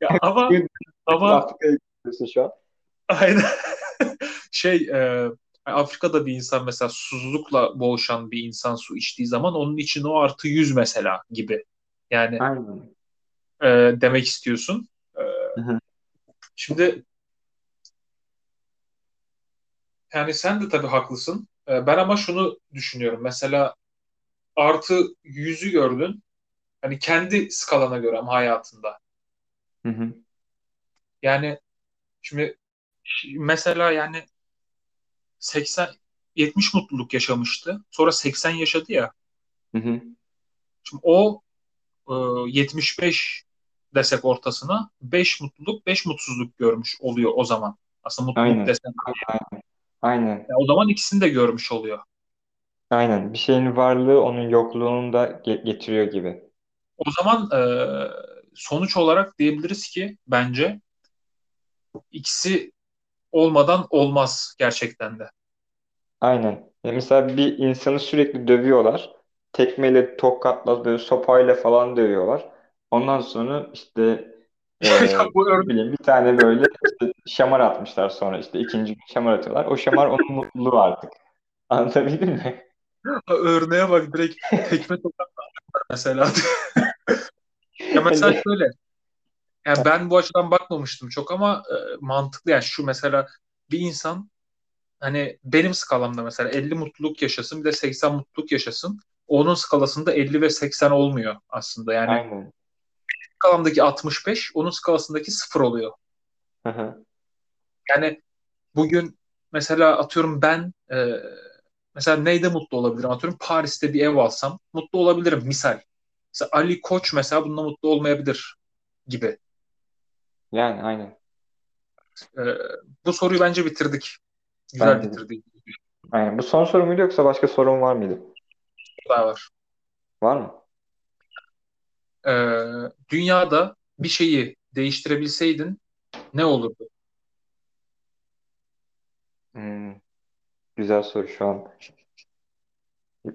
S1: Ya ama ama
S2: şu an.
S1: aynen şey e, Afrika'da bir insan mesela susuzlukla boğuşan bir insan su içtiği zaman onun için o artı 100 mesela gibi. Yani
S2: Aynen.
S1: e, demek istiyorsun. E, şimdi yani sen de tabii haklısın. E, ben ama şunu düşünüyorum. Mesela artı 100'ü gördün. Hani kendi skalana göre ama hayatında.
S2: Hı hı.
S1: Yani şimdi mesela yani 80 70 mutluluk yaşamıştı. Sonra 80 yaşadı ya.
S2: Hı hı.
S1: Şimdi o e, 75 desek ortasına 5 mutluluk 5 mutsuzluk görmüş oluyor o zaman. Aslında mutluluk
S2: Aynen.
S1: desen.
S2: Aynen. Aynen.
S1: Yani o zaman ikisini de görmüş oluyor.
S2: Aynen. Bir şeyin varlığı onun yokluğunu da ge- getiriyor gibi.
S1: O zaman e, sonuç olarak diyebiliriz ki bence ikisi olmadan olmaz gerçekten de.
S2: Aynen. Ya mesela bir insanı sürekli dövüyorlar. Tekmeyle, tokatla, böyle sopayla falan dövüyorlar. Ondan sonra işte e,
S1: Ya bu
S2: ne
S1: örnek
S2: bileyim bir tane böyle işte şamar atmışlar sonra işte ikinci gün şamar atıyorlar. O şamar onun mutluluğu artık. Anlatabildim mi?
S1: örneğe bak direkt tekme tokat mesela. Ya mesela şöyle yani ben bu açıdan bakmamıştım çok ama e, mantıklı yani şu mesela bir insan hani benim skalamda mesela 50 mutluluk yaşasın bir de 80 mutluluk yaşasın. Onun skalasında 50 ve 80 olmuyor aslında. Yani
S2: aynen.
S1: Skalamdaki 65 onun skalasındaki 0 oluyor.
S2: Hı hı.
S1: Yani bugün mesela atıyorum ben e, mesela neyde mutlu olabilirim? Atıyorum Paris'te bir ev alsam mutlu olabilirim misal. Mesela Ali Koç mesela bununla mutlu olmayabilir gibi.
S2: Yani aynen.
S1: E, bu soruyu bence bitirdik. Güzel
S2: Bence
S1: bitirdik.
S2: Aynen. Bu son soru muydu yoksa başka sorun var mıydı?
S1: Daha var.
S2: Var mı?
S1: E, dünyada bir şeyi değiştirebilseydin ne olurdu?
S2: Hmm, güzel soru şu an.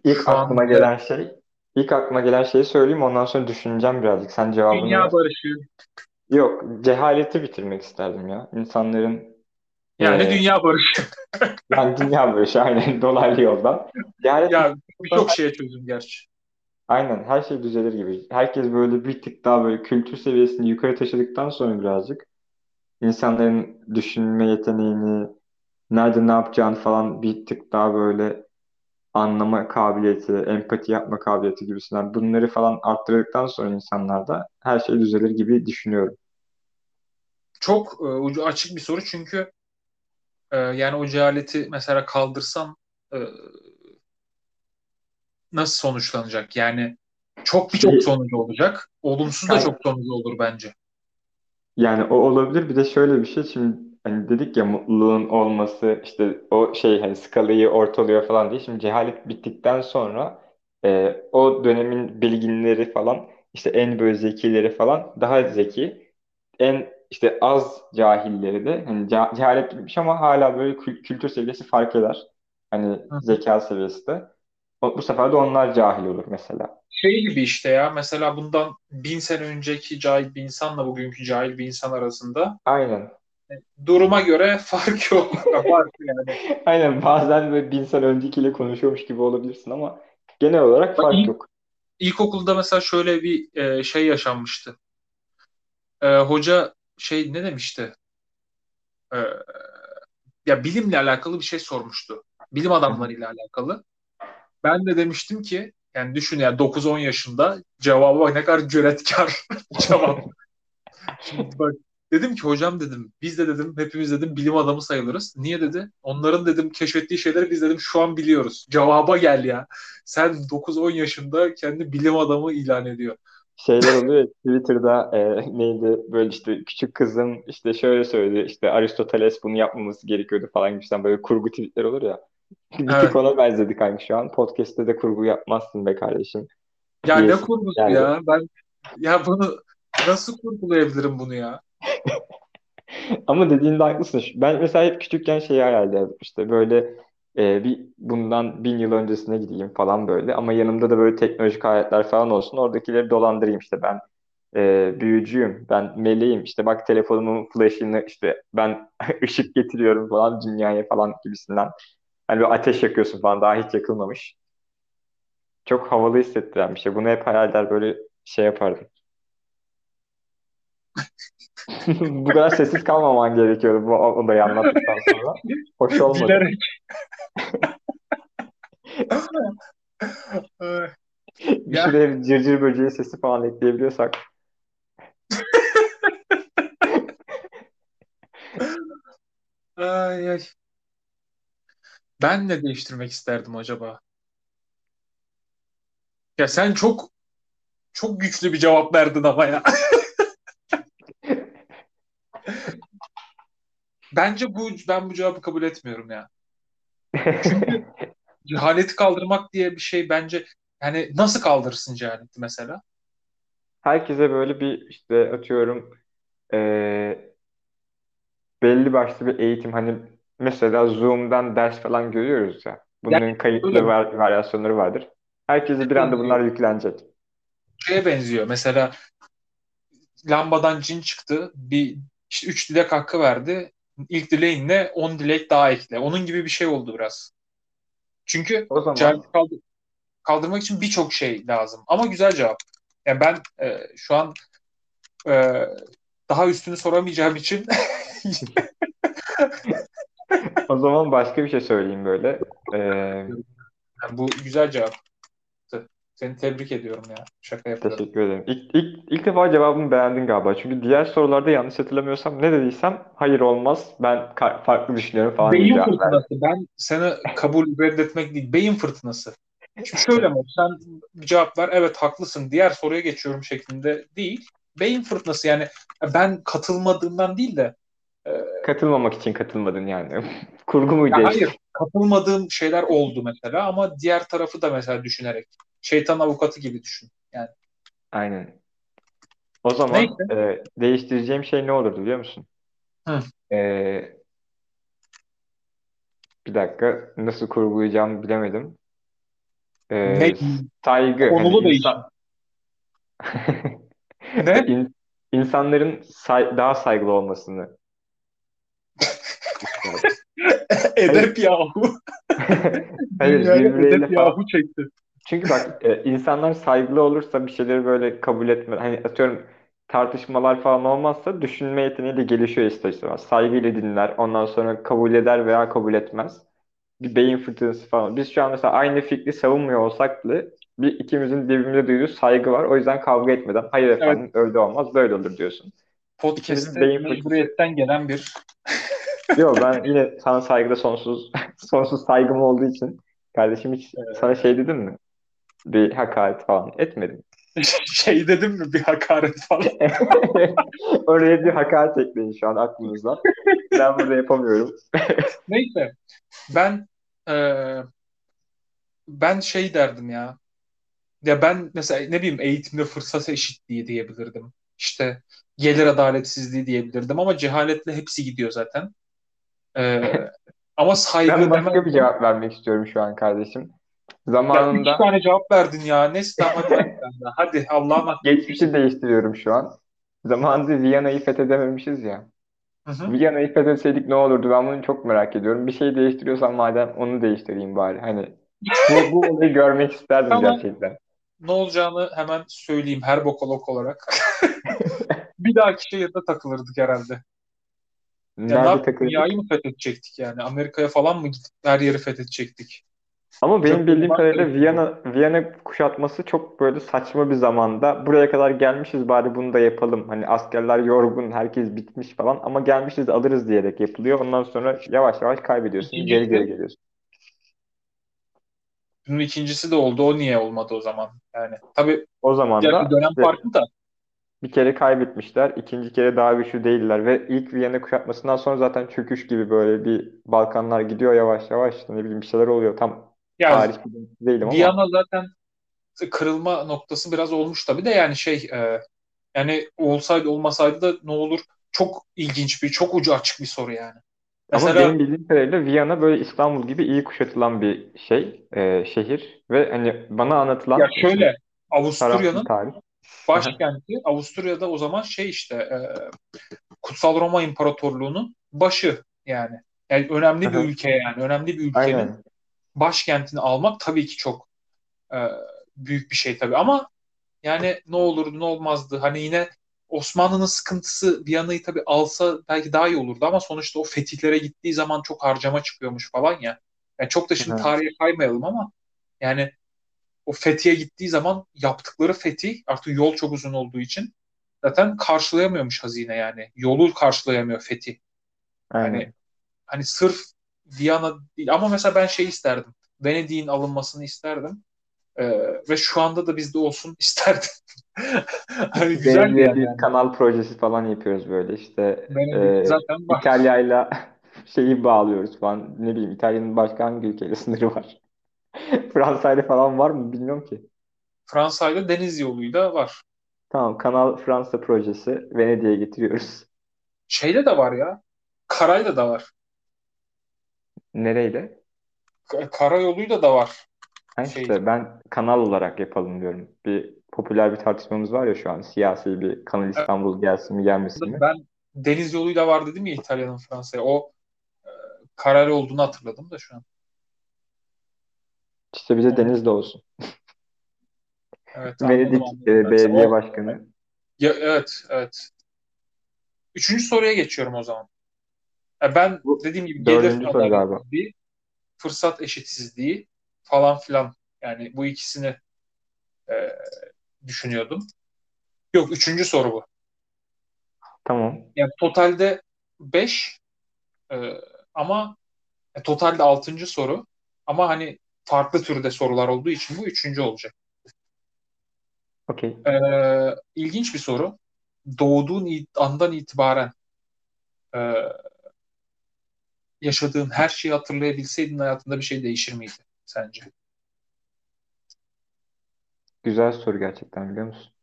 S2: İlk
S1: Şu
S2: aklıma
S1: an
S2: gelen şey, ilk aklıma gelen şeyi söyleyeyim ondan sonra düşüneceğim birazcık. Sen cevabını
S1: dünya
S2: ver.
S1: barışı,
S2: Yok, cehaleti bitirmek isterdim ya. İnsanların
S1: Yani
S2: e,
S1: dünya barışı.
S2: yani dünya barışı aynen dolaylı yoldan. Cehalet
S1: Ya birçok şeye çözüm gerçi.
S2: Aynen her şey düzelir gibi. Herkes böyle bir tık daha böyle kültür seviyesini yukarı taşıdıktan sonra birazcık insanların düşünme yeteneğini, nerede ne yapacağını falan bir tık daha böyle anlama kabiliyeti, empati yapma kabiliyeti gibisinden bunları falan arttırdıktan sonra insanlarda her şey düzelir gibi düşünüyorum.
S1: Çok e, ucu açık bir soru çünkü e, yani o cehaleti mesela kaldırsan e, nasıl sonuçlanacak? Yani çok
S2: Şey,
S1: sonucu olacak. Olumsuz da çok sonucu olur bence.
S2: Yani o olabilir. Bir de şöyle bir şey. Şimdi hani dedik ya mutluluğun olması işte o şey hani skalayı ortalıyor falan diye. Şimdi cehalet bittikten sonra e, o dönemin bilginleri falan işte en böyle zekileri falan daha zeki. En işte az cahilleri de hani ce- cehalet bitmiş ama hala böyle kül- kültür seviyesi fark eder. Hani
S1: hı.
S2: zeka seviyesi de. O- Bu sefer de onlar cahil olur mesela.
S1: Şey gibi işte ya mesela bundan bin sene önceki cahil bir insanla bugünkü cahil bir insan arasında
S2: Aynen.
S1: duruma göre fark yok. Fark yani.
S2: Aynen bazen böyle bin sene öncekiyle konuşuyormuş gibi olabilirsin ama genel olarak
S1: Bak,
S2: fark
S1: ilk,
S2: yok.
S1: ilkokulda mesela şöyle bir e, şey yaşanmıştı. E, hoca şey ne demişti? E, ya bilimle alakalı bir şey sormuştu. Bilim
S2: Hı hı.
S1: adamlarıyla alakalı. Ben de demiştim ki yani düşün ya 9-10 yaşında cevaba bak ne kadar cüretkar cevap. Şimdi bak dedim ki hocam dedim biz de dedim hepimiz dedim bilim adamı sayılırız. Niye dedi? Onların dedim keşfettiği şeyleri biz dedim şu an biliyoruz. Cevaba gel ya. Sen 9-10 yaşında kendi bilim adamı ilan ediyor.
S2: Şeyler oluyor Twitter'da e, neydi böyle işte küçük kızım işte şöyle söyledi işte Aristoteles bunu yapmaması gerekiyordu falan gibisinden böyle kurgu tweetler olur ya. Bir tık
S1: Evet.
S2: ona benzedik kanka şu an. Podcast'te de kurgu yapmazsın be kardeşim
S1: Ya ne kurgusu
S2: geldi.
S1: ya? Ben ya bunu nasıl kurgulayabilirim bunu ya?
S2: Ama dediğinde haklısın. Ben mesela hep küçükken şeyi hayal ederdim işte böyle e, bir bundan bin yıl öncesine gideyim falan böyle ama yanımda da böyle teknolojik aletler falan olsun oradakileri dolandırayım işte ben e, büyücüyüm ben meleğim işte bak telefonumun flash'ını işte ben ışık getiriyorum falan dünyaya falan gibisinden. Hani bir ateş yakıyorsun falan daha hiç yakılmamış. Çok havalı hissettiren bir şey. Bunu hep hayal eder böyle şey yapardım. Bu kadar sessiz kalmaman gerekiyordu bu olayı anlattıktan sonra. Hoş olmadı.
S1: Bilerek.
S2: Bir
S1: Ya
S2: şuraya cırcır böceği sesi falan ekleyebiliyorsak.
S1: ay, ay. Ben ne değiştirmek isterdim acaba? Ya sen çok çok güçlü bir cevap verdin ama ya. Bence bu ben bu cevabı kabul etmiyorum ya. Çünkü cehaleti kaldırmak diye bir şey bence yani nasıl kaldırırsın cehaleti mesela?
S2: Herkese böyle bir işte atıyorum eee, belli başlı bir eğitim hani mesela Zoom'dan ders falan görüyoruz ya.
S1: Yani
S2: Bunların kayıtlı
S1: öyle
S2: var, varyasyonları vardır. Herkese bir anda bunlar yüklenecek.
S1: Şeye benziyor. Mesela lambadan cin çıktı. Bir işte üç dilek hakkı verdi. İlk dileğinle 10 dilek daha ekle. Onun gibi bir şey oldu biraz. Çünkü
S2: O zaman
S1: kaldır- kaldırmak için birçok şey lazım. Ama güzel cevap. Yani ben e, şu an e, daha üstünü soramayacağım için
S2: o zaman başka bir şey söyleyeyim böyle. Eee,
S1: yani bu güzel cevaptı. Seni tebrik ediyorum ya. Şaka yapıyorum.
S2: teşekkür ederim. İlk, ilk, ilk defa cevabımı beğendin galiba. Çünkü diğer sorularda yanlış hatırlamıyorsam ne dediysem hayır olmaz. Ben farklı düşünüyorum falan
S1: Beyin
S2: cevap
S1: fırtınası. Ben sana kabul reddetmek değil. Beyin fırtınası. Şimdi şöyle mi? Sen cevap ver. Evet haklısın. Diğer soruya geçiyorum şeklinde değil. Beyin fırtınası yani ben katılmadığımdan değil de
S2: Katılmamak için katılmadın yani. Kurgu
S1: ya
S2: muydu
S1: hayır
S2: hepsi?
S1: katılmadığım şeyler oldu mesela ama diğer tarafı da mesela düşünerek şeytan avukatı gibi düşün. Yani
S2: Aynen. O zaman
S1: neyse.
S2: e, değiştireceğim şey ne olurdu biliyor musun?
S1: Hı.
S2: E, bir dakika nasıl kurgulayacağımı bilemedim.
S1: Ne
S2: E, saygı hani
S1: konulu değişim.
S2: insan
S1: Ne?
S2: İn- insanların say- daha saygılı olmasını isterdim. Hayır,
S1: Edep yahu.
S2: hayır
S1: Dünyaya
S2: birbirleriyle
S1: edep
S2: falan.
S1: yahu çekti.
S2: Çünkü bak e, insanlar saygılı olursa bir şeyleri böyle kabul etme. Hani atıyorum tartışmalar falan olmazsa düşünme yeteneği de gelişiyor ister istemez. Saygıyla dinler, ondan sonra kabul eder veya kabul etmez. Bir beyin fırtınası falan. Biz şu an mesela aynı fikri savunmuyor olsak bile bir ikimizin birbirimize duyduğu saygı var. O yüzden kavga etmeden hayır
S1: Evet.
S2: efendim öyle olmaz böyle olur diyorsun.
S1: Podcast'te
S2: beyin fırtınası.
S1: mecburiyetten gelen bir
S2: Yok ben yine sana saygıda sonsuz sonsuz saygım olduğu için kardeşim hiç sana şey dedim mi? Bir hakaret falan etmedim.
S1: şey dedim mi bir hakaret falan.
S2: Oraya bir hakaret ekleyin şu an aklınızda. Ben burada yapamıyorum.
S1: Neyse ben eee, ben şey derdim ya. Ya ben mesela ne bileyim eğitimde fırsat eşitliği diyebilirdim. İşte gelir adaletsizliği diyebilirdim ama cehaletle hepsi gidiyor zaten. Eee, ama saygı
S2: Ben başka bir
S1: demezdim.
S2: cevap vermek istiyorum şu an kardeşim.
S1: Ya üç
S2: Zamanında
S1: tane cevap verdin ya. Neyse tamam hadi bir. Hadi Allah'a emanet.
S2: geçmişi değiştiriyorum şu an. Zamanında Viyana'yı fethedememişiz ya.
S1: Hı hı.
S2: Viyana'yı fethetseydik ne olurdu? Ben bunu çok merak ediyorum. Bir şey değiştiriyorsam madem onu değiştireyim bari. Hani bu, bu olayı görmek isterdim
S1: Tamam.
S2: gerçekten.
S1: Ne olacağını hemen söyleyeyim her bokolog olarak. Bir dahaki şehirde takılırdık herhalde. Ya ne
S2: Nerede
S1: yaptık?
S2: takılırdık?
S1: Dünyayı mı fethedecektik yani? Amerika'ya falan mı gidip her yeri fethedecektik?
S2: Ama benim
S1: Çok
S2: bildiğim kadarıyla. Viyana Viyana kuşatması çok böyle saçma bir zamanda. Buraya kadar gelmişiz bari bunu da yapalım. Hani askerler yorgun, herkes bitmiş falan ama gelmişiz alırız diyerek yapılıyor. Ondan sonra yavaş yavaş kaybediyorsun. Geri geri
S1: İkincisi,
S2: geliyorsun.
S1: bunun ikincisi de oldu. O niye olmadı o zaman? Yani tabii
S2: O zaman da
S1: dönem
S2: işte
S1: farklı da.
S2: Bir kere kaybetmişler. ikinci kere daha güçlü değiller ve ilk Viyana kuşatmasından sonra zaten çöküş gibi böyle bir Balkanlar gidiyor yavaş yavaş. İşte ne bileyim bir şeyler oluyor. Tam
S1: Yani
S2: tarih değilim ama
S1: Viyana zaten kırılma noktası biraz olmuş tabii de yani şey e, yani olsaydı olmasaydı da ne olur? Çok ilginç bir, çok ucu açık bir soru yani.
S2: Ama
S1: Mesela
S2: benim bildiğim kadarıyla Viyana böyle İstanbul gibi iyi kuşatılan bir şey, e, şehir ve hani bana
S1: ya
S2: anlatılan
S1: şöyle
S2: taraflı
S1: Avusturya'nın
S2: tarih.
S1: Başkenti Avusturya'da o zaman şey işte e, Kutsal Roma İmparatorluğu'nun başı yani. Yani önemli bir ülke yani. Önemli bir ülkenin
S2: Aynen.
S1: başkentini almak tabii ki çok e, büyük bir şey tabii ama yani ne olurdu ne olmazdı. Hani yine Osmanlı'nın sıkıntısı Viyana'yı tabii alsa belki daha iyi olurdu ama sonuçta o fetihlere gittiği zaman çok harcama çıkıyormuş falan ya. Yani çok da şimdi tarihe kaymayalım ama yani o fethiye gittiği zaman yaptıkları fetih artık yol çok uzun olduğu için zaten karşılayamıyormuş hazine yani. Yolu karşılayamıyor fetih. Hani hani sırf Viyana değil ama mesela ben şey isterdim. Venedik'in alınmasını isterdim. Ee, ve şu anda da bizde olsun isterdim. Hani güzel bir
S2: Venedik'e
S1: yer
S2: bir
S1: yani.
S2: kanal projesi falan yapıyoruz böyle işte
S1: Venedik
S2: e,
S1: zaten.
S2: İtalya'yla şeyi bağlıyoruz falan. Ne bileyim İtalya'nın başka hangi ülkeyle sınırı var? Fransa'yla falan var mı bilmiyorum ki.
S1: Fransa'yla deniz yoluyla var.
S2: Tamam Kanal Fransa projesi Venedik'e getiriyoruz.
S1: Şeyde de var ya. Karayla da var.
S2: Nereyle?
S1: K- Karayoluyla da var.
S2: Ha
S1: Şey.
S2: işte ben kanal olarak yapalım diyorum. Bir popüler bir tartışmamız var ya şu an siyasi bir Kanal İstanbul gelsin mi gelmesin mi?
S1: Ben deniz yoluyla var dedim ya İtalya'nın Fransa'ya. O e, karayla olduğunu hatırladım da şu an.
S2: İşte bize
S1: Onu-
S2: deniz de olsun.
S1: Evet
S2: Venedik e,
S1: Evet,
S2: belediye
S1: o-
S2: başkanı.
S1: Ya, evet evet. Üçüncü soruya geçiyorum o zaman. Ya ben
S2: Bu
S1: dediğim gibi gelir adaletsizliği, fırsat eşitsizliği falan filan. Yani bu ikisini e, düşünüyordum. Yok üçüncü soru bu.
S2: Tamam.
S1: Yani totalde 5 ama e, totalde 6. soru ama hani farklı türde sorular olduğu için bu üçüncü olacak.
S2: Okey.
S1: E, ilginç bir soru. Doğduğun andan itibaren e, yaşadığın her şeyi hatırlayabilseydin hayatında bir şey değişir miydi sence?
S2: Güzel soru gerçekten biliyor musun?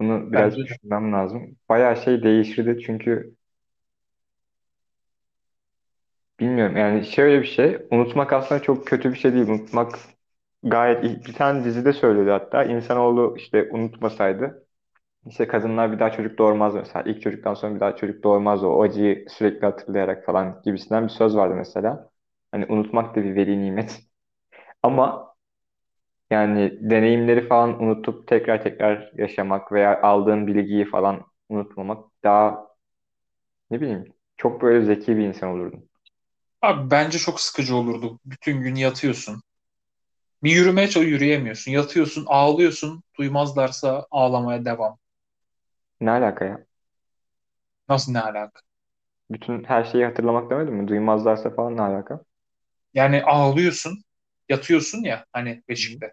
S2: Bunu biraz
S1: Bence
S2: düşünmem lazım. Bayağı şey değişirdi çünkü bilmiyorum yani şöyle bir şey unutmak aslında çok kötü bir şey değil. Unutmak gayet iyi. Bir tane dizide söyledi hatta insanoğlu işte unutmasaydı İşte kadınlar bir daha çocuk doğurmaz mesela. İlk çocuktan sonra bir daha çocuk doğurmaz o acıyı sürekli hatırlayarak falan gibisinden bir söz vardı mesela. Hani unutmak da bir veli nimet. Ama yani deneyimleri falan unutup tekrar tekrar yaşamak veya aldığın bilgiyi falan unutmamak daha ne bileyim çok böyle zeki bir insan olurdun.
S1: Abi bence çok sıkıcı olurdu. Bütün gün yatıyorsun. Bir yürümeye çalış yürüyemiyorsun. Yatıyorsun, ağlıyorsun. Duymazlarsa ağlamaya devam.
S2: Ne alaka ya?
S1: Nasıl ne alaka?
S2: Bütün her şeyi hatırlamak demedim mi? Duymazlarsa falan ne alaka?
S1: Yani ağlıyorsun. Yatıyorsun ya hani beşikte.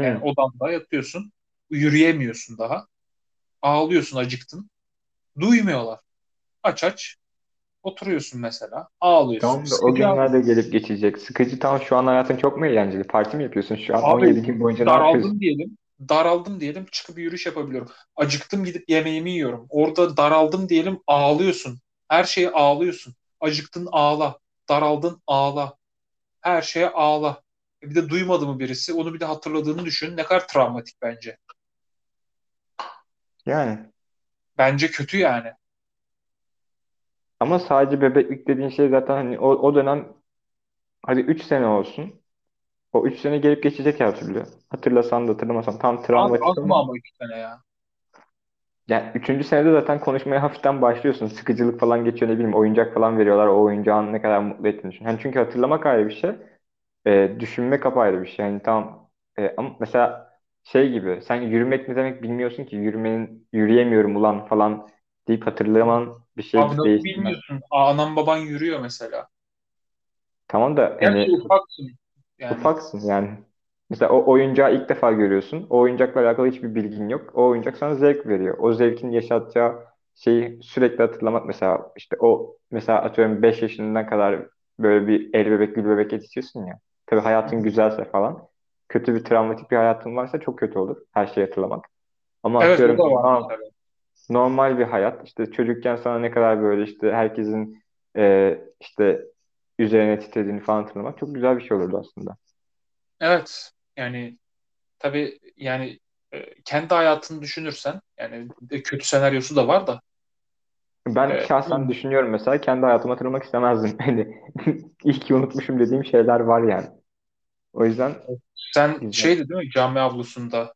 S1: Yani
S2: Hmm,
S1: odanda yatıyorsun. Yürüyemiyorsun daha. Ağlıyorsun, acıktın. Duymuyorlar. Aç aç. Oturuyorsun mesela. Ağlıyorsun.
S2: tamam da o günler de gelip geçecek. Sıkıcı tamam şu an hayatın çok mu eğlenceli? Parti mi yapıyorsun şu an?
S1: Abi
S2: 17 gün boyunca ne yapıyorsun?
S1: daraldım diyelim. Daraldım diyelim çıkıp yürüyüş yapabiliyorum. Acıktım gidip yemeğimi yiyorum. Orada daraldım diyelim ağlıyorsun. Her şeye ağlıyorsun. Acıktın ağla. Daraldın ağla. Her şeye ağla. E Bir de duymadı mı birisi? Onu bir de hatırladığını düşün. Ne kadar travmatik bence.
S2: Yani
S1: Bence kötü yani.
S2: Ama sadece bebeklik dediğin şey zaten hani o, o dönem hadi 3 sene olsun. O 3 sene gelip geçecek her türlü. Hatırlasan da hatırlamasan tam
S1: Abi
S2: travmatik
S1: az mı
S2: ama
S1: ama iki sene ya?
S2: yani 3. senede zaten konuşmaya hafiften başlıyorsun. Sıkıcılık falan geçiyor ne bileyim oyuncak falan veriyorlar. O oyuncağın ne kadar mutlu ettiğini düşün. Yani çünkü hatırlamak ayrı bir şey. E, düşünmek apayrı bir şey. Yani tam e, ama mesela şey gibi sen yürümek ne demek bilmiyorsun ki yürümenin yürüyemiyorum ulan falan deyip hatırlaman bir
S1: Abi
S2: şey
S1: nasıl
S2: değiştirmez.
S1: bilmiyorsun? Aa, Anam baban yürüyor mesela.
S2: Tamam da
S1: Gerçi
S2: hani
S1: ufaksın. Yani
S2: Ufaksın yani. Mesela o oyuncağı ilk defa görüyorsun. O oyuncakla alakalı hiçbir bilgin yok. O oyuncak sana zevk veriyor. O zevkin yaşatacağı şeyi sürekli hatırlamak mesela işte o mesela atıyorum 5 yaşından kadar böyle bir el bebek gül bebek yetişiyorsun ya. Tabii hayatın güzelse falan. Kötü bir travmatik bir hayatın varsa çok kötü olur her şeyi hatırlamak. Ama
S1: evet o
S2: atıyorum
S1: da var mesela.
S2: Normal bir hayat işte çocukken sana ne kadar böyle işte herkesin e, işte üzerine titrediğini falan hatırlamak çok güzel bir şey olurdu aslında.
S1: Evet. Yani tabii yani e, kendi hayatını düşünürsen yani kötü senaryosu da var da
S2: Ben
S1: e,
S2: şahsen düşünüyorum mesela kendi hayatımı hatırlamak istemezdim. Hani iyi ki unutmuşum dediğim şeyler var yani. O yüzden
S1: sen
S2: güzel.
S1: şeydi değil mi cami avlusunda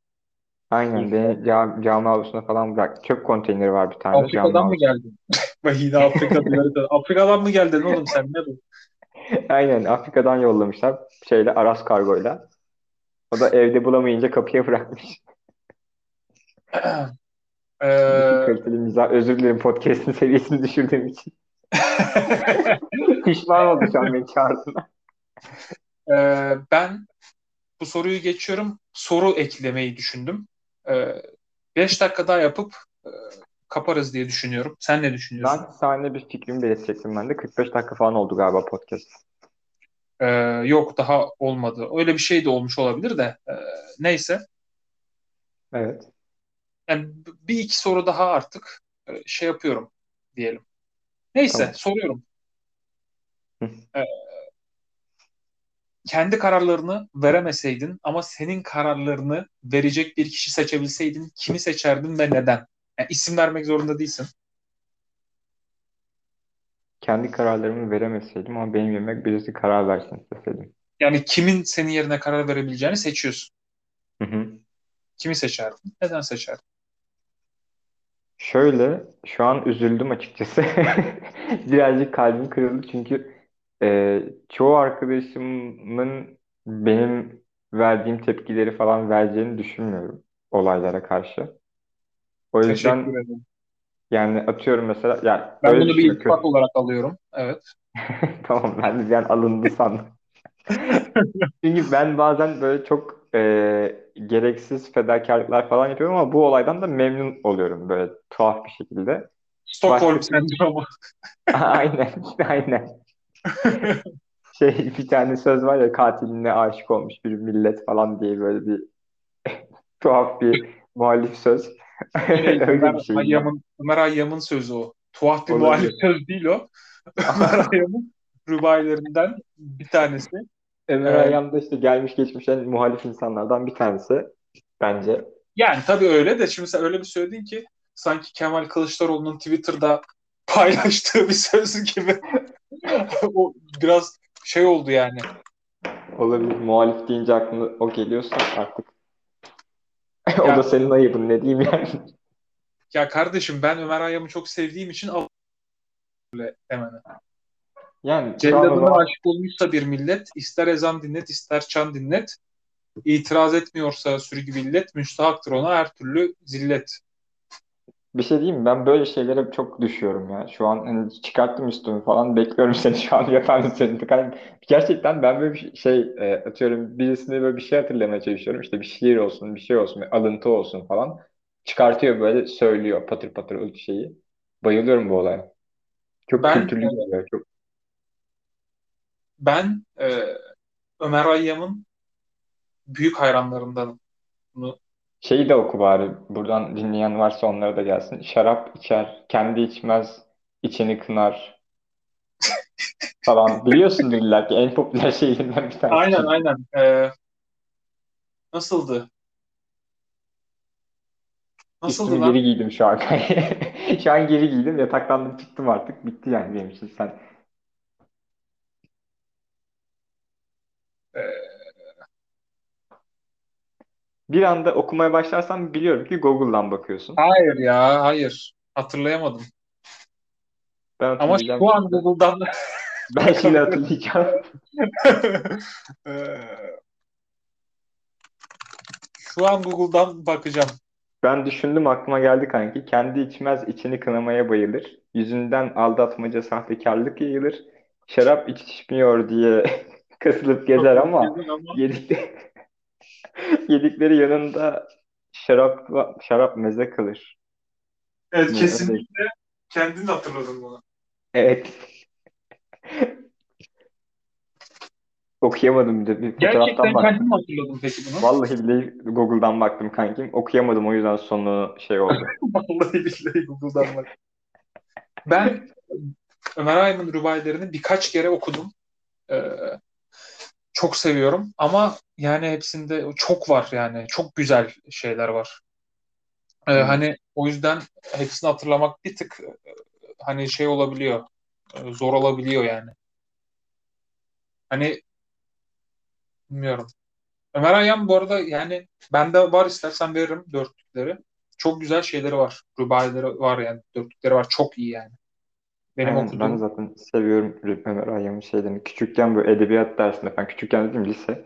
S2: Aynen beni cami, cami avlusuna falan bırak. Çöp konteyneri var bir tane cami
S1: Afrika'dan mı geldin? Bak yine Afrika diyor. Afrika'dan mı geldin oğlum sen ne bu?
S2: Aynen Afrika'dan yollamışlar şeyle Aras kargoyla. O da evde bulamayınca kapıya bırakmış.
S1: Ee,
S2: kaliteli mizah. Özür dilerim podcast'in seviyesini düşürdüğüm için. Pişman oldu şu an beni çağırdığına.
S1: Ee, ben bu soruyu geçiyorum. Soru eklemeyi düşündüm. Ee, beş dakika daha yapıp e, kaparız diye düşünüyorum. Sen ne
S2: Ben
S1: düşünüyorsun?
S2: sana bir fikrimi belirtecektim ben de. 45 dakika falan oldu galiba podcast.
S1: Ee, yok daha olmadı. Öyle bir şey de olmuş olabilir de. Ee, neyse.
S2: Evet.
S1: Yani bir iki soru daha artık e, şey yapıyorum diyelim. Neyse
S2: Tamam.
S1: soruyorum. Ee, kendi kararlarını veremeseydin ama senin kararlarını verecek bir kişi seçebilseydin kimi seçerdin ve neden? Yani isim vermek zorunda değilsin.
S2: kendi kararlarımı veremeseydim ama benim yerime birisi karar versin isteseydim.
S1: Yani kimin senin yerine karar verebileceğini seçiyorsun.
S2: Hı hı.
S1: Kimi seçerdin? Neden seçerdin?
S2: Şöyle, şu an üzüldüm açıkçası. Birazcık kalbim kırıldı çünkü e, çoğu arkadaşımın benim verdiğim tepkileri falan vereceğini düşünmüyorum olaylara karşı. O
S1: Teşekkür
S2: yüzden
S1: ederim.
S2: yani atıyorum mesela yani
S1: Ben
S2: öyle
S1: bunu bir iltifat olarak alıyorum. Evet.
S2: Tamam ben de an alındı sandım. Çünkü ben bazen böyle çok e, gereksiz fedakarlıklar falan yapıyorum ama bu olaydan da memnun oluyorum böyle tuhaf bir şekilde.
S1: Stockholm
S2: Başka
S1: sendromu.
S2: aynen aynen şey bir tane söz var ya katiline aşık olmuş bir millet falan diye böyle bir tuhaf bir muhalif söz.
S1: Şey
S2: Öyle
S1: Ömer
S2: bir ben.
S1: Hayyam'ın Ömer Hayyam'ın sözü o. Tuhaf bir muhalif
S2: Olabilir.
S1: söz değil o. Ömer Hayyam'ın rübailerinden bir tanesi.
S2: Ömer Hayyam da işte gelmiş geçmiş en muhalif insanlardan bir tanesi bence.
S1: Yani tabii öyle de şimdi sen öyle bir söyledin ki sanki Kemal Kılıçdaroğlu'nun Twitter'da paylaştığı bir söz gibi. o biraz şey oldu yani.
S2: Olabilir. Muhalif deyince aklına o geliyorsa artık. o da senin ayıbın ne diyeyim yani.
S1: Ya kardeşim ben Ömer Hayyam'ı çok sevdiğim için al öyle demene.
S2: Yani
S1: Celladına zaman... aşık olmuşsa bir millet ister ezan dinlet ister çan dinlet itiraz etmiyorsa sürgü millet müstahaktır ona her türlü zillet.
S2: Bir şey diyeyim mi? Ben böyle şeylere çok düşüyorum ya. Şu an hani çıkarttım üstümü falan. Bekliyorum seni şu an yapar mısın? Yani gerçekten ben böyle bir şey e, atıyorum birisine böyle bir şey hatırlamaya çalışıyorum. İşte bir şiir olsun, bir şey olsun, bir alıntı olsun falan. Çıkartıyor böyle söylüyor patır patır o şeyi. Bayılıyorum bu olaya. Çok
S1: ben,
S2: kültürlü geliyor. Çok...
S1: Ben e, Ömer Hayyam'ın büyük hayranlarındanım. Bunu
S2: Şeyi de oku bari. Buradan dinleyen varsa onlara da gelsin. Şarap içer, kendi içmez, içini kınar falan. Biliyorsundur illa ki en popüler şeylerinden bir tanesi.
S1: Aynen aynen. Ee, nasıldı?
S2: Nasıldı Üstümü lan? geri giydim şu an. şu an geri giydim. Yataklandım çıktım artık. Bitti yani benim için. Sen
S1: Ee,
S2: bir anda okumaya başlarsam biliyorum ki Google'dan bakıyorsun.
S1: hayır ya hayır. Hatırlayamadım.
S2: Ben
S1: Ama şu an Google'dan
S2: Ben şimdi hatırlayacağım.
S1: Ee, şu an Google'dan bakacağım.
S2: Ben düşündüm aklıma geldi kanki. Kendi içmez içini kınamaya bayılır. Yüzünden aldatmaca sahtekarlık yayılır. Şarap içmiyor diye kasılıp gezer ama yedikleri, yedikleri yanında şarap şarap meze kalır.
S1: Evet Ne, kesinlikle kendin hatırladın bunu.
S2: Evet. Okuyamadım bir de. Bir
S1: Gerçekten fotoğraftan baktım. kendin mi hatırladın peki bunu?
S2: Vallahi billahi Google'dan baktım kankim. Okuyamadım o yüzden sonu şey oldu.
S1: Vallahi billahi Google'dan bak. Ben Ömer Hayyam'ın rübailerini birkaç kere okudum. Ee, çok seviyorum ama yani hepsinde çok var yani. Çok güzel şeyler var. Ee, hmm. Hani o yüzden hepsini hatırlamak bir tık hani şey olabiliyor. Zor olabiliyor yani. Hani bilmiyorum. Ömer Hayyam bu arada yani bende var istersen veririm dörtlükleri. Çok güzel şeyleri var. Rübaileri var yani. Dörtlükleri var. Çok iyi yani.
S2: Benim Aynen, okuduğum... Ben zaten seviyorum Ömer Hayyam'ın şeylerini. Küçükken bu edebiyat dersinde, ben küçükken dedim lise.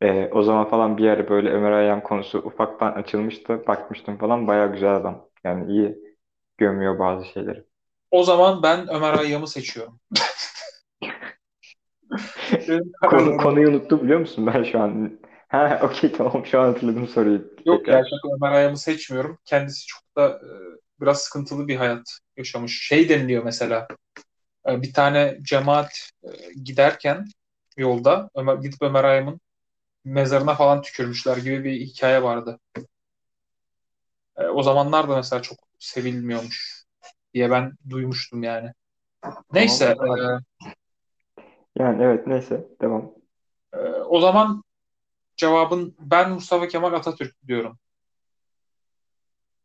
S2: E, o zaman falan bir yer böyle Ömer Hayyam konusu ufaktan açılmıştı. Bakmıştım falan. Baya güzel adam. Yani iyi gömüyor bazı şeyleri.
S1: O zaman ben Ömer Hayyam'ı seçiyorum.
S2: Konu, konuyu unuttum biliyor musun ben şu an? Ha okey tamam şu an hatırladım soruyu.
S1: Yok gerçekten Ömer Hayyam'ı seçmiyorum. Kendisi çok da e, biraz sıkıntılı bir hayat yaşamış. Şey deniliyor mesela e, bir tane cemaat e, giderken yolda Ömer, gidip Ömer Hayyam'ın mezarına falan tükürmüşler gibi bir hikaye vardı. O zamanlar da mesela çok sevilmiyormuş diye ben duymuştum yani. Neyse.
S2: Tamam. E, yani evet neyse devam.
S1: E, o zaman cevabın ben Mustafa Kemal Atatürk diyorum.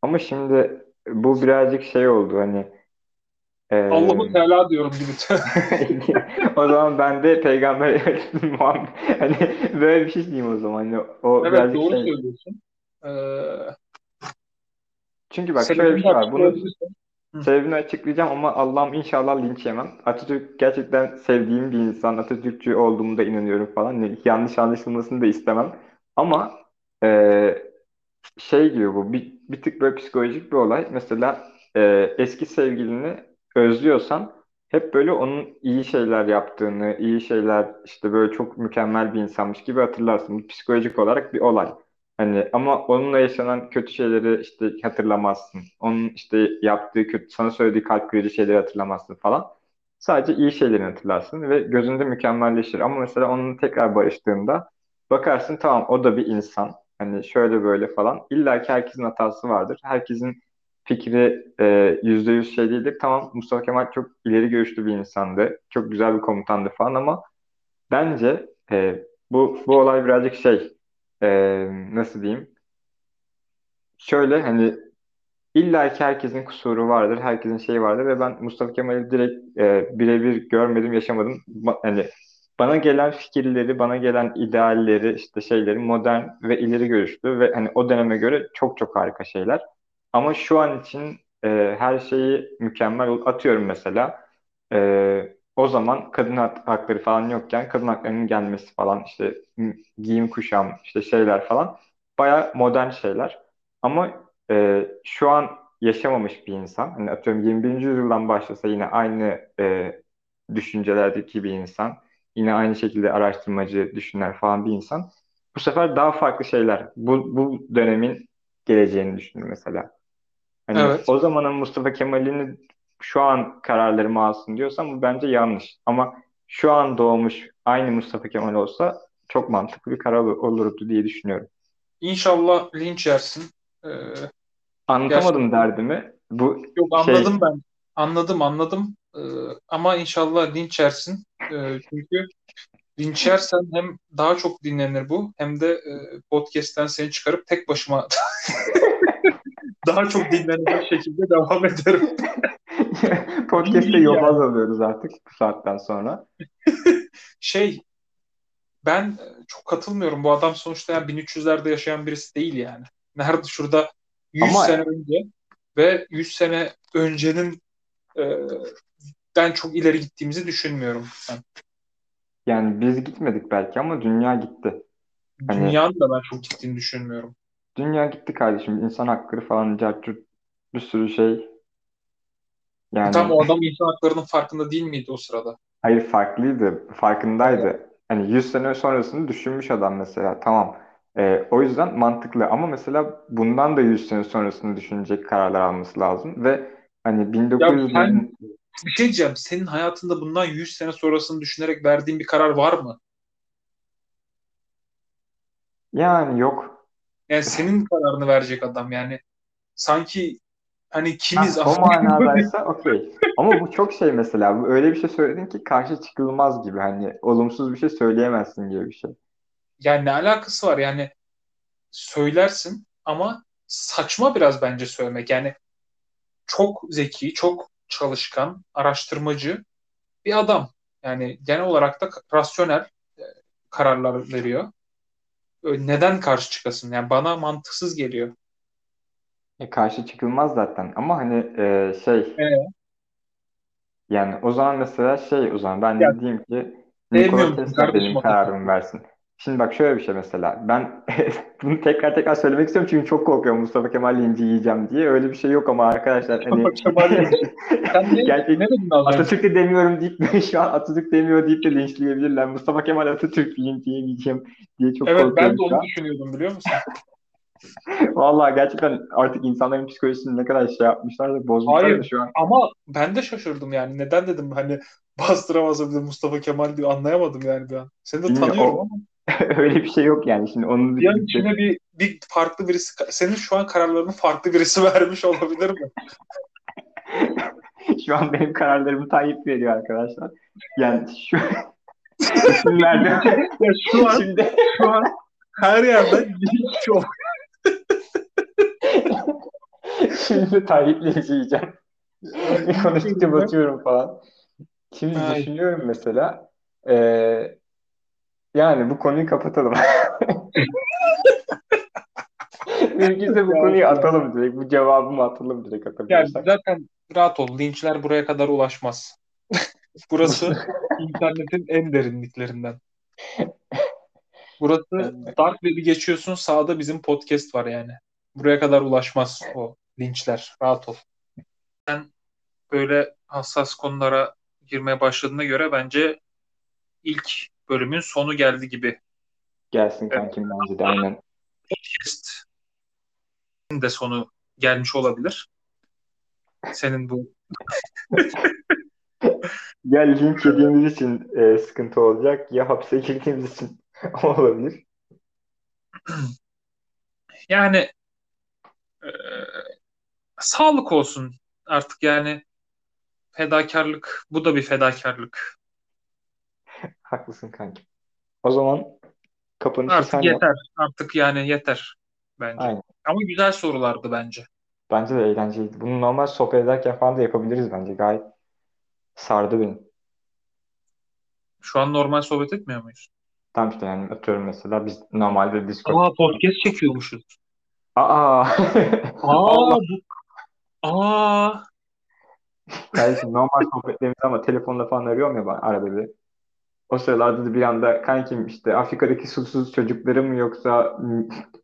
S2: Ama şimdi bu birazcık şey oldu hani
S1: e, Allah'ı Teala diyorum gibi.
S2: o zaman ben de peygamber Muhammed hani böyle bir şey diyeyim o zaman. Hani o
S1: evet birazcık doğru şey... söylüyorsun. Ee,
S2: Çünkü bak şöyle bir şey var. Bunu, Sebebini açıklayacağım ama Allah'ım inşallah linç yemem. Atatürk gerçekten sevdiğim bir insan. Atatürkçü olduğumu da inanıyorum falan. Yani yanlış anlaşılmasını da istemem. Ama e, şey gibi bu bir, bir tık böyle psikolojik bir olay. Mesela e, eski sevgilini özlüyorsan hep böyle onun iyi şeyler yaptığını, iyi şeyler işte böyle çok mükemmel bir insanmış gibi hatırlarsın. Bu psikolojik olarak bir olay. Hani ama onunla yaşanan kötü şeyleri işte hatırlamazsın. Onun işte yaptığı kötü, sana söylediği kalp kırıcı şeyleri hatırlamazsın falan. Sadece iyi şeylerini hatırlarsın ve gözünde mükemmelleşir. Ama mesela onun tekrar barıştığında bakarsın tamam o da bir insan. Hani şöyle böyle falan. İlla ki herkesin hatası vardır. Herkesin fikri e, yüzde yüz şey değildir. Tamam Mustafa Kemal çok ileri görüşlü bir insandı. Çok güzel bir komutandı falan ama bence e, bu bu olay birazcık şey e, nasıl diyeyim şöyle hani illa ki herkesin kusuru vardır, herkesin şeyi vardır ve ben Mustafa Kemal'i direkt e, birebir görmedim, yaşamadım. Hani bana gelen fikirleri, bana gelen idealleri, işte şeyleri modern ve ileri görüşlü ve hani o döneme göre çok çok harika şeyler. Ama şu an için e, her şeyi mükemmel atıyorum mesela. E, o zaman kadın hak- hakları falan yokken kadın haklarının gelmesi falan işte giyim kuşam işte şeyler falan baya modern şeyler. Ama e, şu an yaşamamış bir insan hani atıyorum 21. yüzyıldan başlasa yine aynı e, düşüncelerdeki bir insan yine aynı şekilde araştırmacı düşünler falan bir insan bu sefer daha farklı şeyler bu, bu dönemin geleceğini düşünür mesela. Hani
S1: Evet.
S2: o zamanın Mustafa Kemal'ini şu an kararlarımı alsın diyorsam bu bence yanlış. Ama şu an doğmuş aynı Mustafa Kemal olsa çok mantıklı bir karar ol- olurdu diye düşünüyorum.
S1: İnşallah linç yersin. Ee,
S2: Anlatamadım
S1: gerçekten.
S2: derdimi. Bu
S1: Yok
S2: şey
S1: anladım ben. Anladım anladım. Ee, ama inşallah linç yersin. Ee, çünkü linç yersen hem daha çok dinlenir bu hem de e, podcast'ten seni çıkarıp tek başıma daha çok dinlenecek şekilde devam ederim.
S2: podcast'te yobaz alıyoruz artık bu saatten sonra.
S1: Şey ben e, çok katılmıyorum. Bu adam sonuçta yani 1300'lerde yaşayan birisi değil yani. Nerede şurada 100
S2: Ama
S1: sene önce ve 100 sene öncenin e, ben çok ileri gittiğimizi düşünmüyorum ben.
S2: yani biz gitmedik belki ama dünya gitti. Hani
S1: Dünyanın da ben çok gittiğini düşünmüyorum.
S2: dünya gitti kardeşim. İnsan hakları falan, cartçurt, bir sürü şey.
S1: E Tam
S2: Yani
S1: o adam insan haklarının farkında değil miydi o sırada?
S2: Hayır farklıydı, farkındaydı. Hani 100 sene sonrasını düşünmüş adam mesela. Tamam. Ee, o yüzden mantıklı ama mesela bundan da 100 sene sonrasını düşünecek kararlar alması lazım ve hani
S1: Ya sen
S2: 1900'lerin
S1: bir şey diyeceğim. Senin hayatında bundan 100 sene sonrasını düşünerek verdiğin bir karar var mı?
S2: yani yok.
S1: Yani senin kararını verecek adam yani. Sanki hani kimiz
S2: Ha, o manadaysa okey. Ama bu çok şey mesela. Bu öyle bir şey söyledin ki karşı çıkılmaz gibi. Hani olumsuz bir şey söyleyemezsin gibi bir şey.
S1: yani ne alakası var yani söylersin ama saçma biraz bence söylemek. Yani çok zeki, çok çalışkan, araştırmacı bir adam. Yani genel olarak da rasyonel e, kararlar veriyor. Neden karşı çıkasın? Yani bana mantıksız geliyor.
S2: E, karşı çıkılmaz zaten. Ama hani e, şey
S1: Evet.
S2: Yani o zaman mesela şey o zaman ben
S1: Ya
S2: de diyeyim ki Nikola Tesla benim kararımı versin. Şimdi bak şöyle bir şey mesela ben bunu tekrar tekrar söylemek istiyorum çünkü çok korkuyorum Mustafa Kemal linci yiyeceğim diye. Öyle bir şey yok ama arkadaşlar hani
S1: Kemal Linci. Sen ne,
S2: gerçek
S1: ne dedin az önce?
S2: Atatürk de demiyorum deyip de şu an Atatürk demiyor deyip de linçleyebilirler. Mustafa Kemal Atatürk linci yemeyeceğim diye çok
S1: Evet ben
S2: korkuyorum
S1: de
S2: şu
S1: onu
S2: an.
S1: düşünüyordum biliyor musun?
S2: Vallahi gerçekten artık insanların psikolojisini ne kadar şey yapmışlar da bozmuşlar da şu an.
S1: ama ben de şaşırdım yani. Neden dedim hani bastıramasa bir de Mustafa Kemal diyor anlayamadım yani bir an. Seni de
S2: Bilmiyorum
S1: tanıyorum
S2: o
S1: ama
S2: öyle bir şey yok yani şimdi onu
S1: bir
S2: de
S1: içine bir, bir farklı birisi senin şu an kararlarını farklı birisi vermiş olabilir mi?
S2: Şu an benim kararlarımı Tayyip veriyor arkadaşlar. Yani şu isim verdim.
S1: Ya şu an
S2: Şimdi
S1: şu an her yerden linç çok.
S2: şimdi Tayyip'le izleyeceğim. Konuştukça batıyorum falan. Şimdi
S1: Ay,
S2: düşünüyorum mesela. Ee, yani bu konuyu kapatalım. Mümkünse bu konuyu atalım direkt. Bu cevabımı atalım direkt
S1: Yani
S2: atabiliyorsak.
S1: zaten rahat ol. Linçler buraya kadar ulaşmaz. Burası internetin en derinliklerinden. Burası Dark Web'i geçiyorsun sağda bizim podcast var yani. Buraya kadar ulaşmaz o linçler. Rahat ol. Sen böyle hassas konulara girmeye başladığına göre bence ilk bölümün sonu geldi gibi.
S2: Gelsin
S1: Evet,
S2: kankim bence de aynen.
S1: Podcast'in de sonu gelmiş olabilir. Senin bu
S2: Ya linç yediğimiz için e, sıkıntı olacak ya hapse girdiğimiz için olabilir.
S1: yani e, sağlık olsun artık yani fedakarlık bu da bir fedakarlık.
S2: Haklısın kankim. O zaman kapanışı
S1: Artık
S2: sen yap.
S1: yeter. Artık yani yeter bence.
S2: Aynen.
S1: Ama güzel sorulardı bence.
S2: Bence de eğlenceliydi. Bunu normal sohbet ederken falan da yapabiliriz bence. Gayet sardı beni.
S1: Şu an normal sohbet etmiyor muyuz?
S2: Tam işte yani atıyorum mesela biz normalde Discord.
S1: Aa podcast çekiyormuşuz.
S2: Aa.
S1: Aa, bu... Aa,
S2: Kardeşim normal sohbetlerimiz ama telefonla falan arıyorum ya ben arada bir. O sıralarda da bir anda kankim işte Afrika'daki susuz çocukları mı yoksa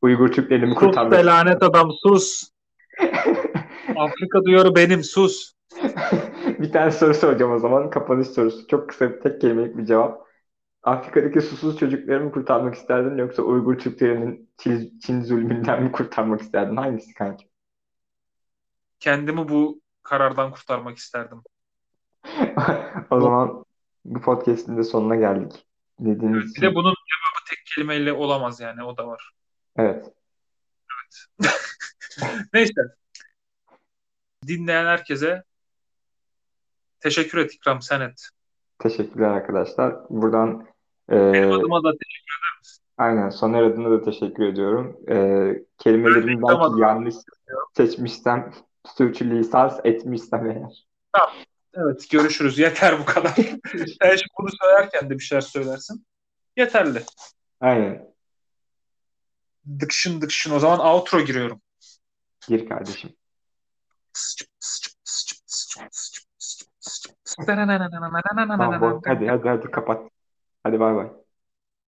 S2: Uygur Türklerini mi
S1: sus
S2: kurtarmak
S1: be lanet adam sus. Afrika duyarı benim sus.
S2: Bir tane soru soracağım o zaman. Kapanış sorusu. Çok kısa bir tek kelimelik bir cevap. Afrika'daki susuz çocukları mı kurtarmak isterdin yoksa Uygur Türklerinin Çin, Çin zulmünden mi kurtarmak isterdin? Hangisi kanki?
S1: Kendimi bu karardan kurtarmak isterdim.
S2: O zaman bu podcast'in de sonuna geldik. Dediğiniz
S1: Bir
S2: için
S1: de bunun cevabı tek kelimeyle olamaz yani o da var.
S2: evet.
S1: Neyse. Dinleyen herkese teşekkür et İkram sen et.
S2: Teşekkürler arkadaşlar. Buradan e,
S1: Benim adıma da teşekkür
S2: aynen Soner adına da teşekkür ediyorum. E, kelimelerimi belki
S1: adına
S2: yanlış seçmişsem, sürçülisan etmişsem eğer.
S1: Evet görüşürüz. Yeter bu kadar. Sen şimdi bunu söylerken de bir şeyler söylersin. Yeterli.
S2: Aynen.
S1: Dıkşın dıkşın. O zaman outro giriyorum.
S2: Gir kardeşim. Tamam. Hadi hadi hadi kapat. Hadi bay bay.